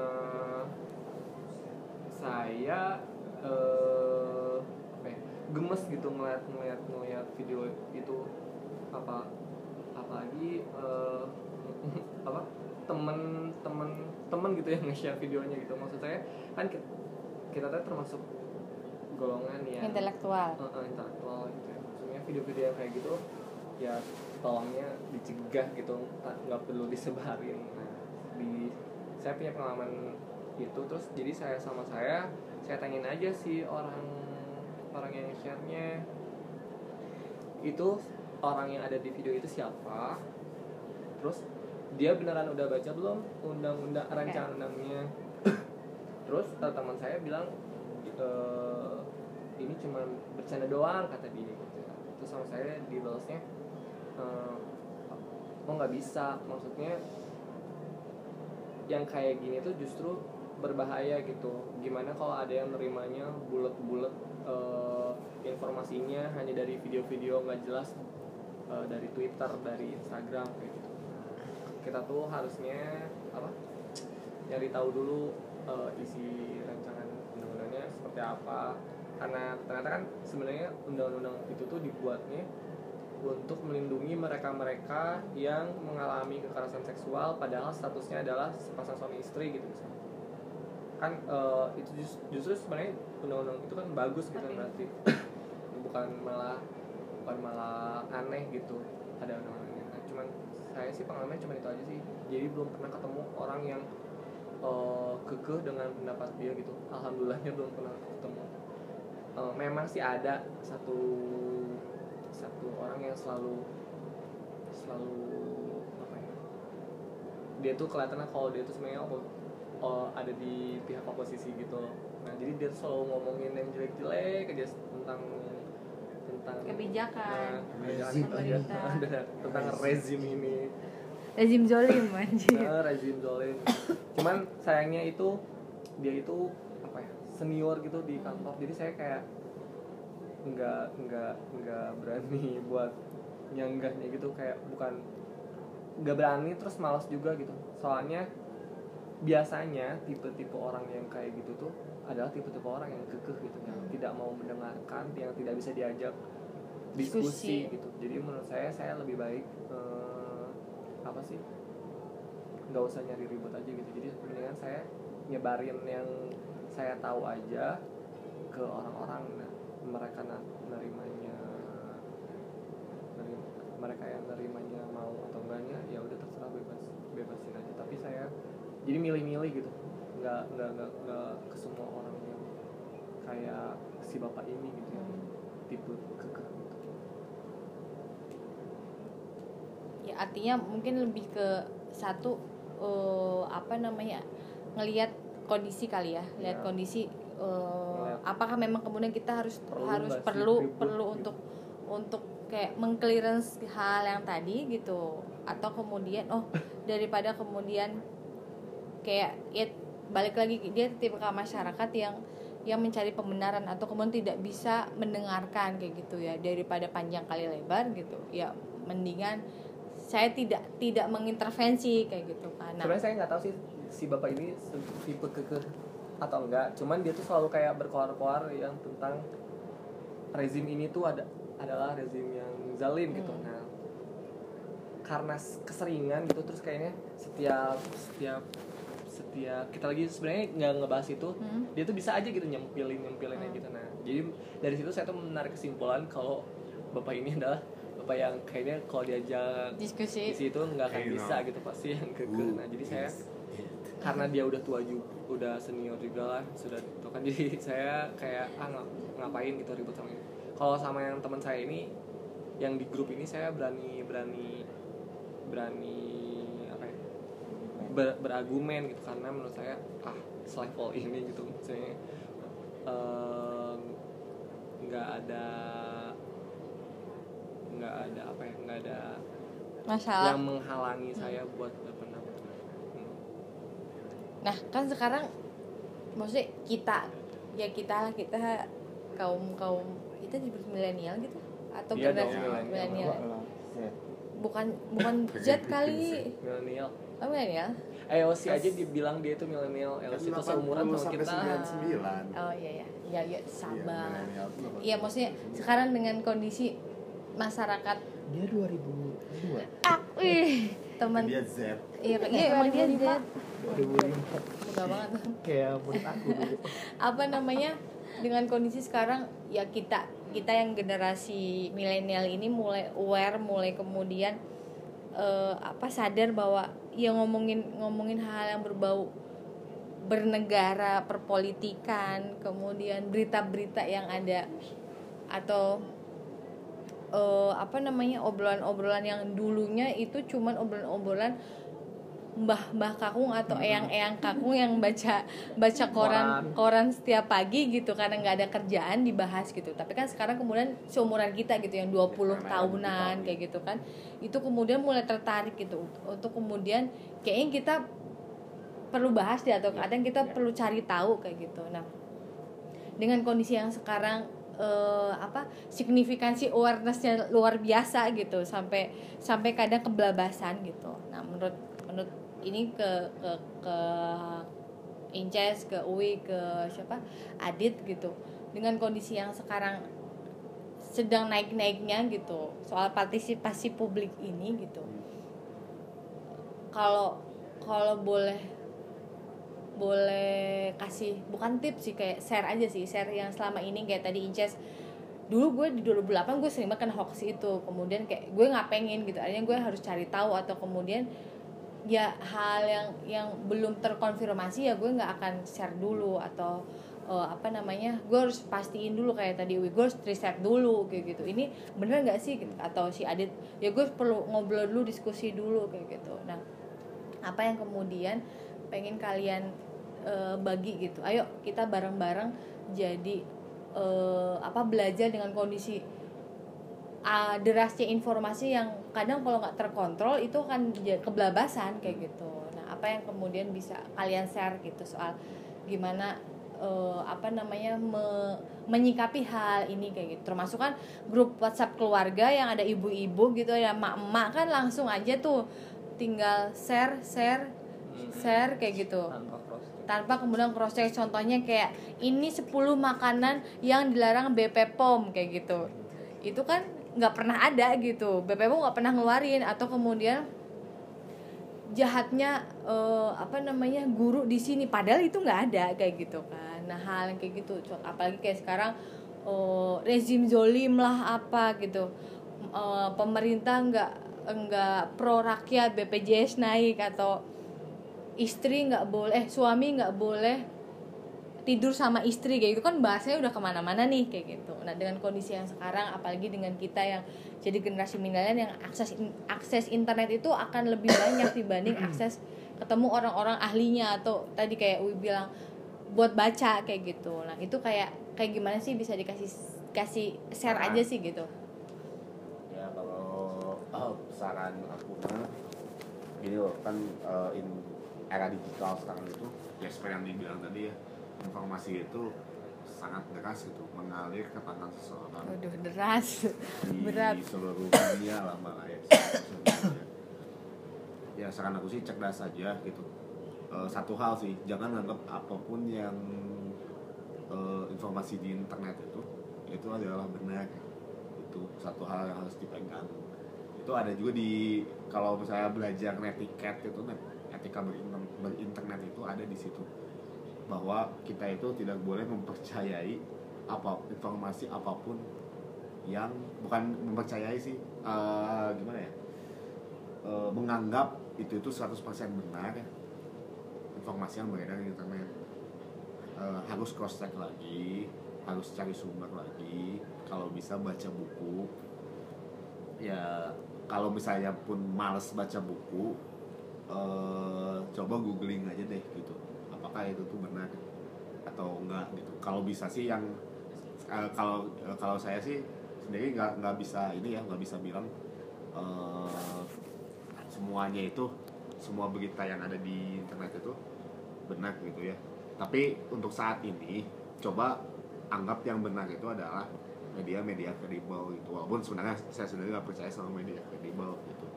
saya gemes gitu ngeliat ngeliat ngeliat video itu. Apa apalagi eh, apa temen temen temen gitu yang nge-share videonya gitu. Maksud saya kan kita, kita tuh termasuk golongan yang intelektual. Eh, eh, intelektual gitu ya. Maksudnya video-video yang kayak gitu ya tolongnya dicegah gitu nggak perlu disebarin. Nah di saya punya pengalaman itu. Terus jadi saya sama saya saya tanyain aja sih orang orang yang share-nya. Itu orang yang ada di video itu siapa? Terus dia beneran udah baca belum undang-undang rancangan undangnya terus eh, teman saya bilang "Eh, ini cuma bercanda doang kata dia gitu. Terus sama saya dibalasnya eh, oh nggak bisa? Maksudnya yang kayak gini tuh justru berbahaya gitu. Gimana kalau ada yang nerimanya bulat-bulat eh, informasinya hanya dari video-video nggak jelas eh, dari Twitter dari Instagram kayak gitu. Kita tuh harusnya apa nyari tahu dulu eh, isi rancangan undang-undangnya seperti apa. Karena ternyata kan sebenarnya undang-undang itu tuh dibuatnya untuk melindungi mereka-mereka yang mengalami kekerasan seksual padahal statusnya adalah sepasang suami istri gitu kan eh, itu jus- justru sebenarnya undang-undang itu kan bagus gitu Tapi- berarti. Bukan malah bukan malah aneh gitu ada undang-undangnya. Nah, cuman saya sih pengalaman cuma itu aja sih. Jadi belum pernah ketemu orang yang eh, kekeh dengan pendapat dia gitu. Alhamdulillahnya belum pernah ketemu. Eh, memang sih ada satu satu orang yang selalu selalu apa ya dia tuh kelihatan kalau dia tuh sebenarnya oh, ada di pihak oposisi gitu. Nah jadi dia selalu ngomongin yang jelek-jelek aja tentang tentang kebijakan. Nah, Rezim. kebijakan, tentang rezim. ini. Rezim zolim anjir. Nah, rezim zolim. Cuman sayangnya itu dia itu apa ya senior gitu di kantor. Jadi saya kayak nggak nggak nggak berani buat nyanggahnya gitu. Kayak bukan nggak berani terus malas juga gitu. Soalnya biasanya tipe-tipe orang yang kayak gitu tuh adalah tipe-tipe orang yang kekeh gitu yang tidak mau mendengarkan yang tidak bisa diajak diskusi, Diskusi. gitu. Jadi menurut saya saya lebih baik eh, apa sih nggak usah nyari ribut aja gitu. Jadi mendingan saya nyebarin yang saya tahu aja ke orang-orang nah mereka na- nerimanya neri- mereka yang nerimanya mau atau enggaknya ya udah terserah bebas bebasin aja. Tapi saya jadi milih-milih gitu nggak nggak nggak nggak ke semua orang yang kayak si bapak ini gitu ya tipe kekeh gitu ya artinya mungkin lebih ke satu eh, apa namanya ngelihat kondisi kali ya lihat Ya. kondisi Ngeliat. apakah memang kemudian kita harus Perlu harus perlu ribut perlu gitu? untuk untuk kayak mengclearance hal yang tadi gitu atau kemudian oh daripada kemudian kayak ya balik lagi dia tipe masyarakat yang yang mencari pembenaran atau kemudian tidak bisa mendengarkan kayak gitu ya daripada panjang kali lebar gitu. Ya mendingan saya tidak tidak mengintervensi kayak gitu kan nah, sebenarnya saya nggak tahu sih si bapak ini tipe kekeh atau enggak. Cuman dia tuh selalu kayak berkoar-koar yang tentang rezim ini tuh ada adalah rezim yang zalim gitu. Hmm. nah karena keseringan gitu terus kayaknya setiap setiap setiap kita lagi sebenarnya nggak ngebahas itu Hmm. dia tuh bisa aja gitu nyempilin nyempilin aja gitu. Nah jadi dari situ saya tuh menarik kesimpulan kalau bapak ini adalah bapak yang kayaknya kalau diajak diskusi. di situ nggak akan bisa no. gitu pasti yang kekeh nah jadi saya karena dia udah tua juga udah senior juga lah sudah itu kan. Jadi saya kayak ah ngap- ngapain gitu ribut sama ini? Kalau sama yang teman saya ini yang di grup ini saya berani berani berani ber- berargumen gitu karena menurut saya ah selevel ini gitu. Maksudnya nggak ada nggak ada apa ya nggak ada masalah. yang menghalangi saya buat berpendapat. Hmm. Nah, kan sekarang maksudnya kita ya kita lah kita kaum kaum kita disebut milenial gitu? Atau dong, generasi milenial. Bukan bukan Z kali. milenial Oh, milenial. EOC aja dibilang dia itu milenial EOC itu seumuran sama kita Oh iya ya. Ya ya sabar. Iya, maksudnya sekarang dengan kondisi masyarakat Dia 2002. ah, wih, teman dia Z iya iya emang dia Z 2005. mudah banget Kayak menurut aku dulu. apa namanya dengan kondisi sekarang ya kita kita yang generasi milenial ini mulai aware mulai kemudian eh, apa sadar bahwa ya ngomongin ngomongin hal yang berbau bernegara perpolitikan kemudian berita-berita yang ada atau eh, apa namanya obrolan-obrolan yang dulunya itu cuman obrolan-obrolan mbah-mbah kakung atau eyang-eyang kakung yang baca baca koran koran. setiap pagi gitu karena nggak ada kerjaan dibahas gitu. Tapi kan sekarang kemudian seumuran kita gitu yang 20 tahunan kayak gitu kan itu kemudian mulai tertarik gitu untuk kemudian kayaknya kita perlu bahas deh atau kadang kita perlu cari tahu kayak gitu. Nah dengan kondisi yang sekarang eh, apa signifikansi awarenessnya luar biasa gitu sampai sampai kadang kebelabasan gitu. Nah menurut menurut ini ke ke ke Inces ke Uwi ke siapa? Adit gitu. Dengan kondisi yang sekarang sedang naik-naiknya gitu soal partisipasi publik ini gitu. Kalau kalau boleh boleh kasih bukan tips sih kayak share aja sih share yang selama ini kayak tadi Inces. Dulu gue di 2008 gue sering makan hoax itu. Kemudian kayak gue nggak pengen gitu akhirnya gue harus cari tahu atau kemudian ya hal yang yang belum terkonfirmasi ya gue nggak akan share dulu atau eh, apa namanya gue harus pastiin dulu kayak tadi gue harus riset dulu kayak gitu. Ini bener nggak sih? Atau si Adit ya gue perlu ngobrol dulu diskusi dulu kayak gitu. Nah apa yang kemudian pengen kalian eh, bagi gitu? Ayo kita bareng-bareng jadi eh, apa belajar dengan kondisi ah, derasnya informasi yang kadang kalau nggak terkontrol itu akan kebelabasan kayak gitu. Nah apa yang kemudian bisa kalian share gitu soal gimana eh, apa namanya me- menyikapi hal ini kayak gitu. Termasuk kan grup WhatsApp keluarga yang ada ibu-ibu gitu ya emak-emak kan langsung aja tuh tinggal share share share kayak gitu. Tanpa kemudian cross check. Contohnya kayak ini 10 makanan yang dilarang BP POM kayak gitu. Itu kan nggak pernah ada gitu. BP POM nggak pernah ngeluarin. Atau kemudian jahatnya eh, apa namanya guru di sini. Padahal itu nggak ada kayak gitu kan. Nah hal yang kayak gitu. Apalagi kayak sekarang eh, rezim zolim lah apa gitu. Eh, pemerintah nggak nggak pro rakyat BPJS naik atau istri nggak boleh eh suami nggak boleh tidur sama istri kayak gitu. Kan bahasanya udah ke mana-mana nih kayak gitu. Nah dengan kondisi yang sekarang apalagi dengan kita yang jadi generasi milenial yang akses akses internet itu akan lebih banyak dibanding akses ketemu orang-orang ahlinya. Atau tadi kayak Uwi bilang buat baca kayak gitu. Nah itu kayak kayak gimana sih bisa dikasih kasih share aja sih gitu. Ya kalau oh, saran aku mah gini loh kan eh, in era digital sekarang itu ya seperti yang dibilang tadi ya informasi itu sangat deras gitu mengalir ke tangan seseorang. Waduh deras. Di berat. seluruh dunia lah malah ya ya saran aku sih cerdas saja gitu. Eh, satu hal sih jangan anggap apa pun yang eh, informasi di internet itu itu adalah benar. Itu satu hal yang harus dipegang. Itu ada juga di kalau misalnya belajar netiquette itu net- etika berinter- berinternet itu ada di situ bahwa kita itu tidak boleh mempercayai apa informasi apa pun yang bukan mempercayai sih eh, gimana ya Eh, menganggap itu itu 100% benar informasi yang beredar di internet. Eh, harus cross check lagi harus cari sumber lagi. Kalau bisa baca buku. Ya kalau misalnya pun males baca buku eh, coba googling aja deh gitu apakah itu tuh benar atau enggak gitu. Kalau bisa sih yang eh, kalau eh, kalau saya sih sendiri nggak nggak bisa ini ya nggak bisa bilang eh, semuanya itu semua berita yang ada di internet itu benar gitu ya. Tapi untuk saat ini coba anggap yang benar itu adalah media-media kredibel gitu. Walaupun sebenarnya saya sendiri nggak percaya sama media kredibel gitu.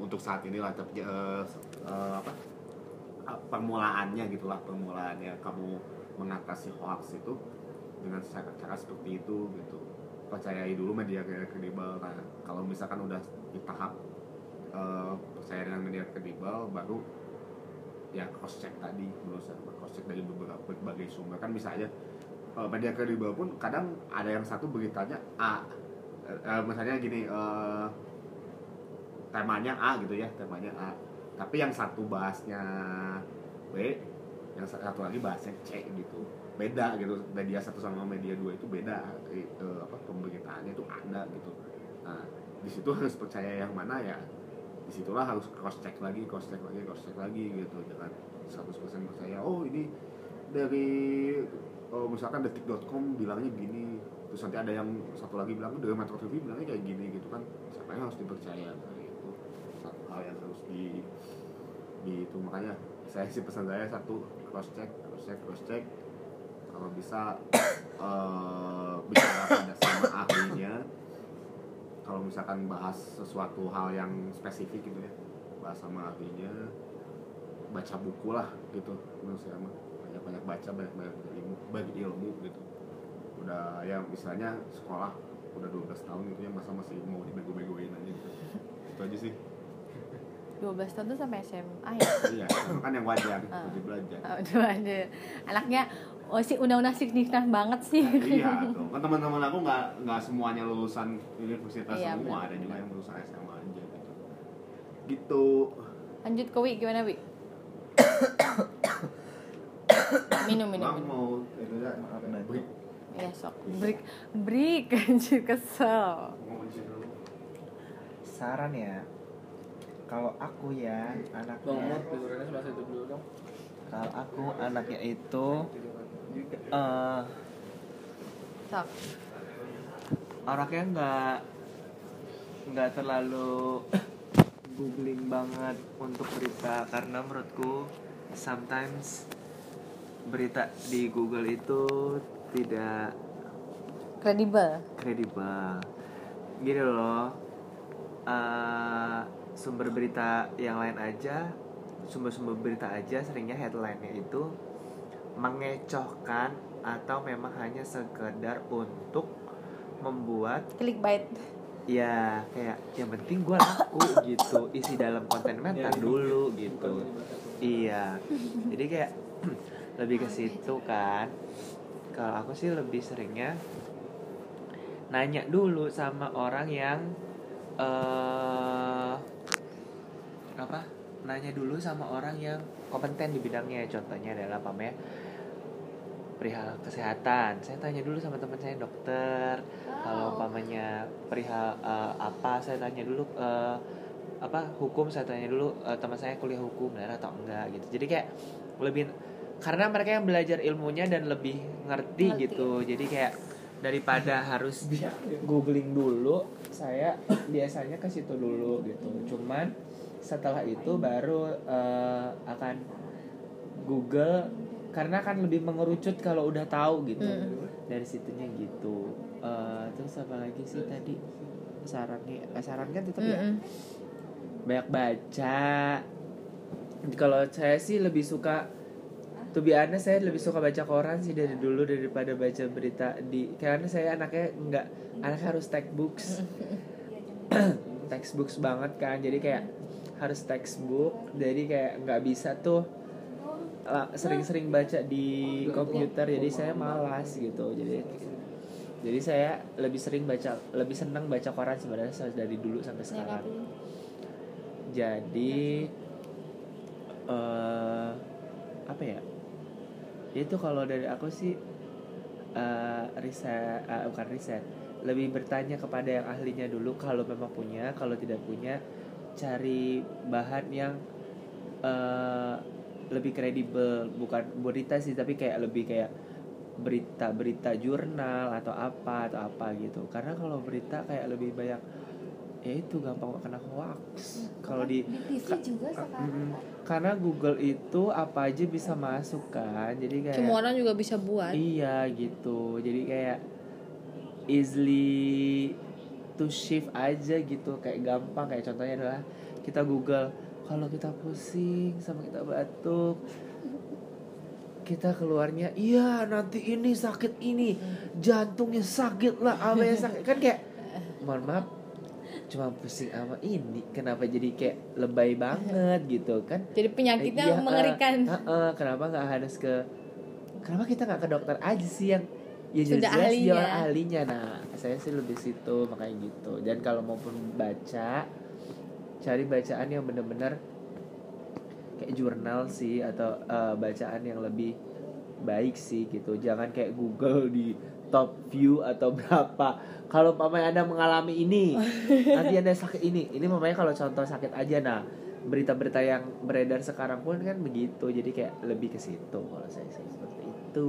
Untuk saat ini lah tapi eh, eh, apa permulaannya gitulah permulaannya kamu mengatasi hoax itu dengan cara-cara seperti itu gitu. Percayai dulu media kredibel. Nah, kalau misalkan udah di tahap eh, percaya dengan media kredibel baru ya cross check tadi menurut saya. Cross check dari beberapa berbagai sumber. Kan bisa aja eh, media kredibel pun kadang ada yang satu beritanya A. Eh, misalnya gini temanya A gitu ya temanya A tapi yang satu bahasnya B yang satu lagi bahasnya C gitu. Beda gitu. Media satu sama media dua itu beda. Eh, apa pemberitaannya itu ada gitu. Nah di situ harus percaya yang mana ya di situlah harus cross check lagi cross check lagi cross check lagi gitu. Jangan 100% percaya oh ini dari oh, misalkan detik.com bilangnya gini. Terus nanti ada yang satu lagi bilang dari Metro TV bilangnya kayak gini gitu kan. Siapa yang harus dipercaya hal yang harus di itu. Makanya saya sih pesan saya satu cross check cross check cross check. Kalau bisa eh, bicara pada sama ahlinya. Kalau misalkan bahas sesuatu hal yang spesifik gitu ya bahas sama ahlinya baca buku lah gitu. Menurut saya mah banyak banyak baca banyak banyak berilmu berilmu gitu. Udah ya misalnya sekolah udah 12 tahun gitu ya masa masih mau dibego-begoin aja gitu. Itu aja sih 12 tahun tuh sampai SMA ya? Iya itu kan yang wajar untuk belajar. Aduh ada anaknya oh sih undang-undang signifikan banget sih. Iya tuh. Kan teman-teman aku nggak nggak semuanya lulusan universitas Iya, semua. benar, ada juga yang lulusan SMA aja gitu. Gitu. Lanjut ke Wi gimana Wi? Minum minum Bang minum. mau itu ya break. Ya sok. Break break anjir kesel. Saran ya kalau aku ya Bang anaknya Mut tidurannya sebelah situ dulu dong. Kalau aku anaknya itu eh sok. orangnya nggak nggak terlalu googling banget untuk berita. Karena menurutku sometimes berita di Google itu tidak kredibel. kredibel. Gini loh eh, sumber berita yang lain aja sumber-sumber berita aja seringnya headline-nya itu mengecohkan atau memang hanya sekedar untuk membuat clickbait. Ya kayak yang penting gue laku gitu isi dalam konten meta dulu gitu. Iya. Jadi kayak lebih ke situ kan. Kalau aku sih lebih seringnya nanya dulu sama orang yang eh apa? Nanya dulu sama orang yang kompeten di bidangnya. Contohnya adalah apa ya perihal kesehatan. Saya tanya dulu sama teman saya dokter. Kalau umpamanya perihal eh, apa saya tanya dulu eh, apa hukum saya tanya dulu "Eh, teman saya kuliah hukum benar atau enggak gitu. Jadi kayak lebih karena mereka yang belajar ilmunya dan lebih ngerti, Ngerti. gitu. Jadi kayak daripada harus googling dulu saya biasanya ke situ dulu gitu. Cuman setelah itu baru eh, akan Google karena kan lebih mengerucut kalau udah tahu gitu. Mm. dari situnya gitu. Eh, terus apa lagi sih tadi? Sarannya eh, saran kan tetap ya? Mm-mm. banyak baca. Kalau saya sih lebih suka tuh biasanya saya lebih suka baca koran sih dari dulu daripada baca berita di karena saya anaknya nggak anaknya harus textbooks textbooks banget kan. Jadi kayak harus textbook. Jadi kayak nggak bisa tuh la- sering-sering baca di komputer. Jadi saya malas gitu. Jadi jadi saya lebih sering baca lebih senang baca koran sebenarnya dari dulu sampai sekarang. jadi eh apa ya? Itu kalau dari aku sih eh riset eh, bukan riset lebih bertanya kepada yang ahlinya dulu kalau memang punya kalau tidak punya cari bahan yang eh lebih kredibel bukan berita sih tapi kayak lebih kayak berita-berita jurnal atau apa atau apa gitu. Karena kalau berita kayak lebih banyak ya itu gampang kena hoax. Kalau di di TV juga sekarang Mm, karena Google itu apa aja bisa masuk kan jadi kayak semua orang juga bisa buat. Iya gitu. Jadi kayak easily to shift aja gitu. Kayak gampang kayak contohnya adalah kita Google kalau kita pusing sama kita batuk kita keluarnya iya nanti ini sakit ini jantungnya sakit lah apa yang sakit. Kan kayak mohon maaf cuma pusing sama ini kenapa jadi kayak lebay banget? Gitu kan. Jadi penyakitnya Eh, iya, mengerikan. eh, eh, eh, kenapa nggak harus ke kenapa kita nggak ke dokter aja sih yang ya Sudah jelas dia ahlinya. orang ahlinya. Nah saya sih lebih situ makanya gitu. Dan kalau maupun baca cari bacaan yang bener-bener kayak jurnal sih atau eh, bacaan yang lebih baik sih gitu. Jangan kayak Google di top view atau berapa. Kalau mamanya anda mengalami ini nanti anda sakit ini. Ini mamanya kalau contoh sakit aja. Nah berita-berita yang beredar sekarang pun kan begitu. Jadi kayak lebih ke situ kalau saya sih seperti itu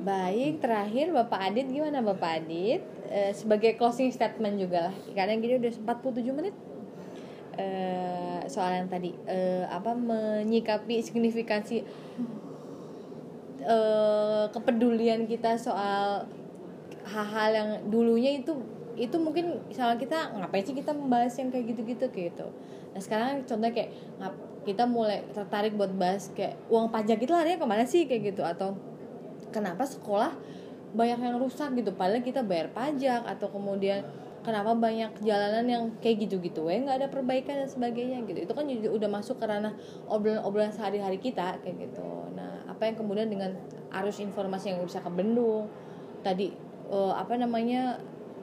Baik, terakhir Bapak Adit gimana Bapak Adit? Eh, sebagai closing statement juga lah. Karena gini udah 47 menit. Eh, soal yang tadi eh, apa menyikapi signifikansi eh, kepedulian kita soal hal-hal yang dulunya itu itu mungkin misalnya kita ngapain sih kita membahas yang kayak gitu-gitu gitu. Nah sekarang contohnya kayak kita mulai tertarik buat bahas kayak uang pajak itu larinya ke mana sih kayak gitu atau kenapa sekolah banyak yang rusak gitu? Padahal kita bayar pajak atau kemudian kenapa banyak jalanan yang kayak gitu-gitu ya nggak ada perbaikan dan sebagainya gitu. Itu kan udah masuk ke ranah obrolan-obrolan sehari-hari kita kayak gitu. Nah apa yang kemudian dengan arus informasi yang bisa kebendung? Tadi eh, apa namanya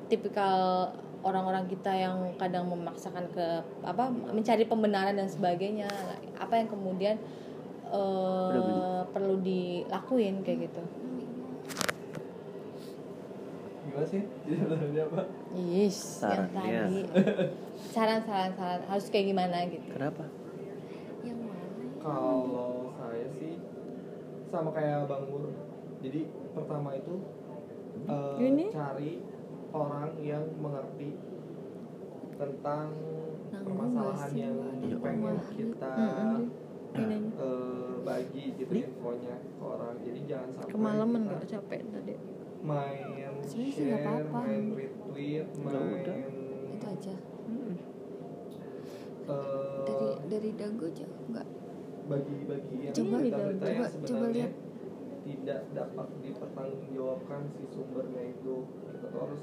tipikal orang-orang kita yang kadang memaksakan ke apa mencari pembenaran dan sebagainya. Nah, apa yang kemudian eh, beli. perlu dilakuin kayak gitu gimana sih jadi sebenarnya apa Yes, yang tadi saran-saran saran harus kayak gimana gitu. kenapa Yang mana? kalau saya sih sama kayak bang Nur jadi pertama itu eh, Ini? cari orang yang mengerti tentang Nanggung permasalahan yang pengen Rumah. kita Eh, bagi gitu infonya ke orang jadi jangan sampai kemalaman nggak capek tadi. main sih nggak share, apa-apa. main retweet, Udah, main udah. Itu aja. eh, dari dari dago aja enggak bagi-bagi yang Coba, berita-berita yang coba- coba sebenarnya lihat. tidak dapat dipertanggungjawabkan si sumbernya itu kita tuh harus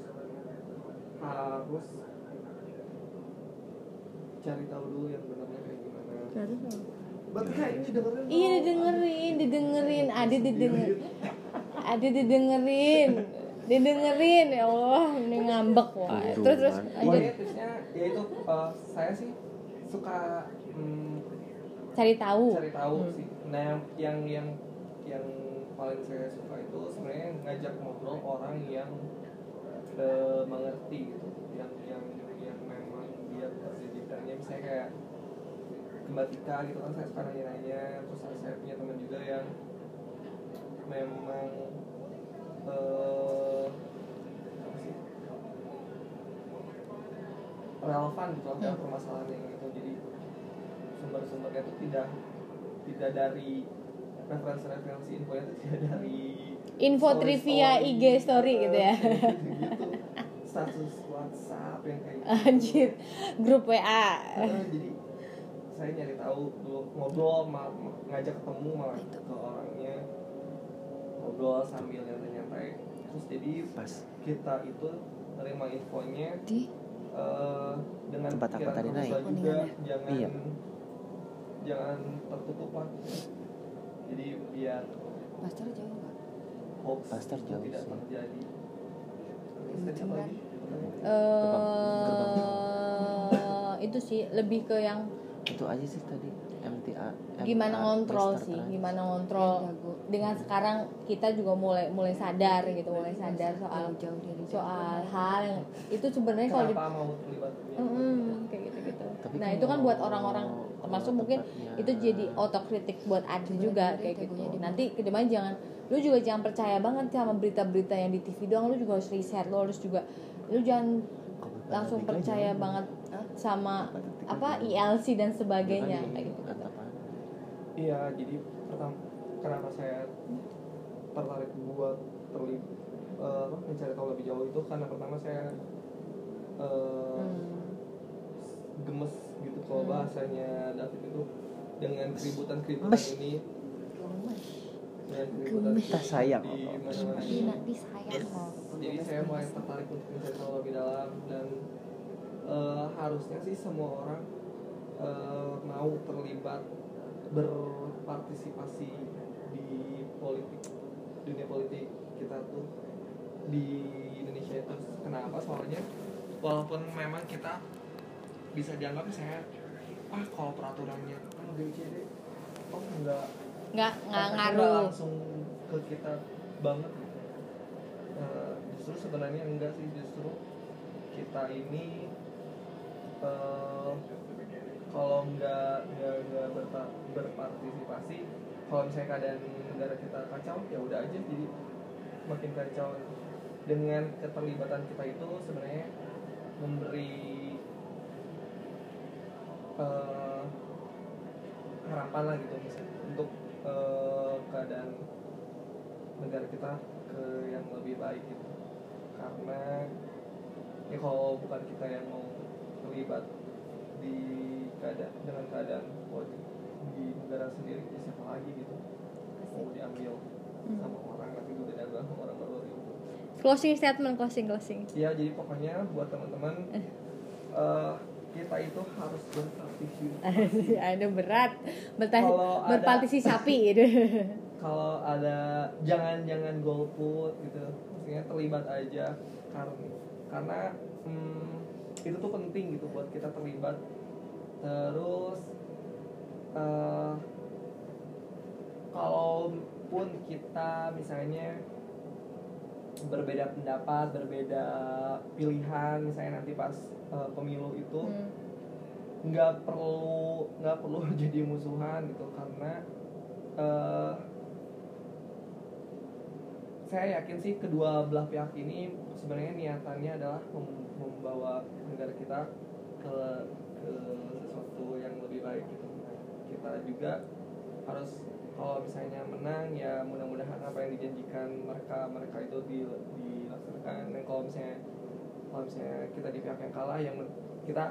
harus cari tahu dulu yang benarnya kayak gimana berarti kayak ini dengerin Iya didengerin, didengerin, Adi didengerin, Adi didengerin, didengerin ya Allah, ini ngambek wah. Terus terus lanjut. Pokoknya tipsnya yaitu eh, saya sih suka mm, cari tahu. cari tahu Hmm. sih. Nah yang yang yang yang paling saya suka itu sebenarnya ngajak ngobrol orang yang eh, mengerti gitu. Yang yang yang memang dia berada di Mbak Tika gitu kan saya suka nanya-nanya terus saya punya teman juga yang memang apa sih relevan gitu lah permasalahan yang itu jadi sumber-sumbernya itu tidak tidak dari referensi-referensi infonya itu tidak dari Info story-story, trivia IG story gitu ya. gitu status WhatsApp yang kayak gitu. Anjir, grup WA. Eh, jadi saya nyari tahu dulu ngobrol ma- ma- ngajak ketemu malah ke orangnya ngobrol sambil nyantai-nyantai terus jadi Pas. kita itu terima infonya Di eh, dengan Tempat aku pikiran tadi terbuka naik. juga jangan Iya. jangan tertutup lah jadi biar Master jauh nggak? hoax Pastor jauh tidak sih. terjadi eh itu sih lebih ke yang Itu aja sih tadi MTA. gimana ngontrol sih? Trans. gimana ngontrol? Dengan sekarang kita juga mulai mulai sadar gitu mulai sadar soal jauh dari soal hal yang itu sebenarnya kalau di Mm-mm, kayak gitu gitu Tapi nah kan itu kan buat orang-orang termasuk mungkin itu jadi otokritik buat Adi juga kayak ya, gitu nanti ke depan jangan lu juga jangan percaya banget sama berita-berita yang di TV doang lu juga harus riset lu harus juga lu jangan langsung Tiga percaya banget sama Kabupaten Tiga apa. ILC dan sebagainya kayak gitu gitu. Iya, jadi pertama kenapa saya tertarik buat terlibat apa mencari tahu lebih jauh itu karena pertama saya eh, Hmm. gemes gitu kalau Hmm. bahasanya David itu dengan keributan-keributan ini Gemes. dengan keributan. Kita sayang. di mana-mana. Jadi saya mulai tertarik untuk mencari tahu lebih dalam dan eh, harusnya sih semua orang eh, mau terlibat berpartisipasi di politik dunia politik kita tuh di Indonesia itu. Kenapa? Soalnya walaupun memang kita bisa dianggap saya ah kalau peraturannya kan oh enggak nggak nggak ngaruh. langsung ke kita banget justru sebenarnya enggak sih justru kita ini eh, kalau nggak nggak nggak berpa- berpartisipasi kalau misalnya keadaan negara kita kacau ya udah aja jadi makin kacau. Dengan keterlibatan kita itu sebenarnya memberi eh, harapan lah gitu misalnya untuk eh, keadaan negara kita ke yang lebih baik gitu karena ya kalau bukan kita yang mau terlibat di keadaan dengan keadaan politik di negara sendiri ya siapa lagi gitu mau diambil sama orang nanti juga diambil sama orang baru gitu. Closing statement closing closing. Ya jadi pokoknya buat teman-teman eh, kita itu harus berpartisipasi ada berat. Berta- berpartisipasi gitu kalau ada jangan-jangan golput gitu maksudnya terlibat aja karena karena hmm, itu tuh penting gitu buat kita terlibat terus eh kalaupun kita misalnya berbeda pendapat berbeda pilihan misalnya nanti pas eh, pemilu itu Hmm. nggak perlu nggak perlu jadi musuhan gitu karena eh, saya yakin sih kedua belah pihak ini sebenarnya niatannya adalah mem- membawa negara kita ke ke sesuatu yang lebih baik gitu. Kita juga harus kalau misalnya menang ya mudah-mudahan apa yang dijanjikan mereka mereka itu di- dilaksanakan. Dan kalau misalnya kalau misalnya kita di pihak yang kalah yang kita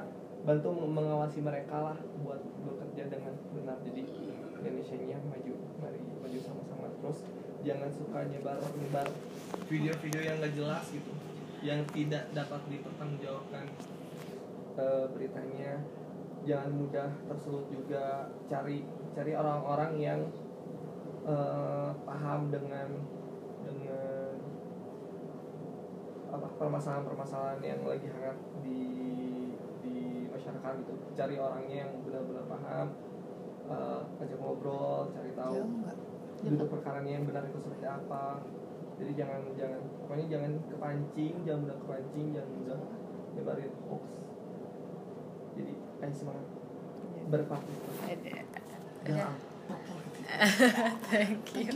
bantu mengawasi mereka lah buat bekerja dengan benar. Jadi Indonesia nya maju mari maju sama-sama terus jangan suka nyebar nyebar video-video yang gak jelas gitu yang tidak dapat dipertanggungjawabkan. Eh, beritanya jangan mudah tersulut juga. Cari cari orang-orang yang eh, paham dengan dengan apa permasalahan-permasalahan yang lagi hangat di di masyarakat gitu. Cari orangnya yang benar-benar paham eh, ajak ngobrol cari tahu. Nggak? Duduk perkaranya yang benar itu seperti apa jadi jangan jangan pokoknya jangan kepancing jangan mudah kepancing jangan mudah nyebarin hoax jadi ayo semangat berpartisipasi. Jangan Thank you.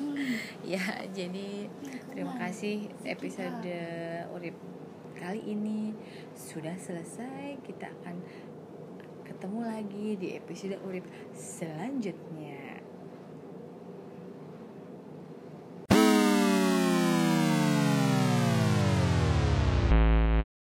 Ya, jadi terima kasih episode Urip kali ini sudah selesai. Kita akan ketemu lagi di episode Urip selanjutnya.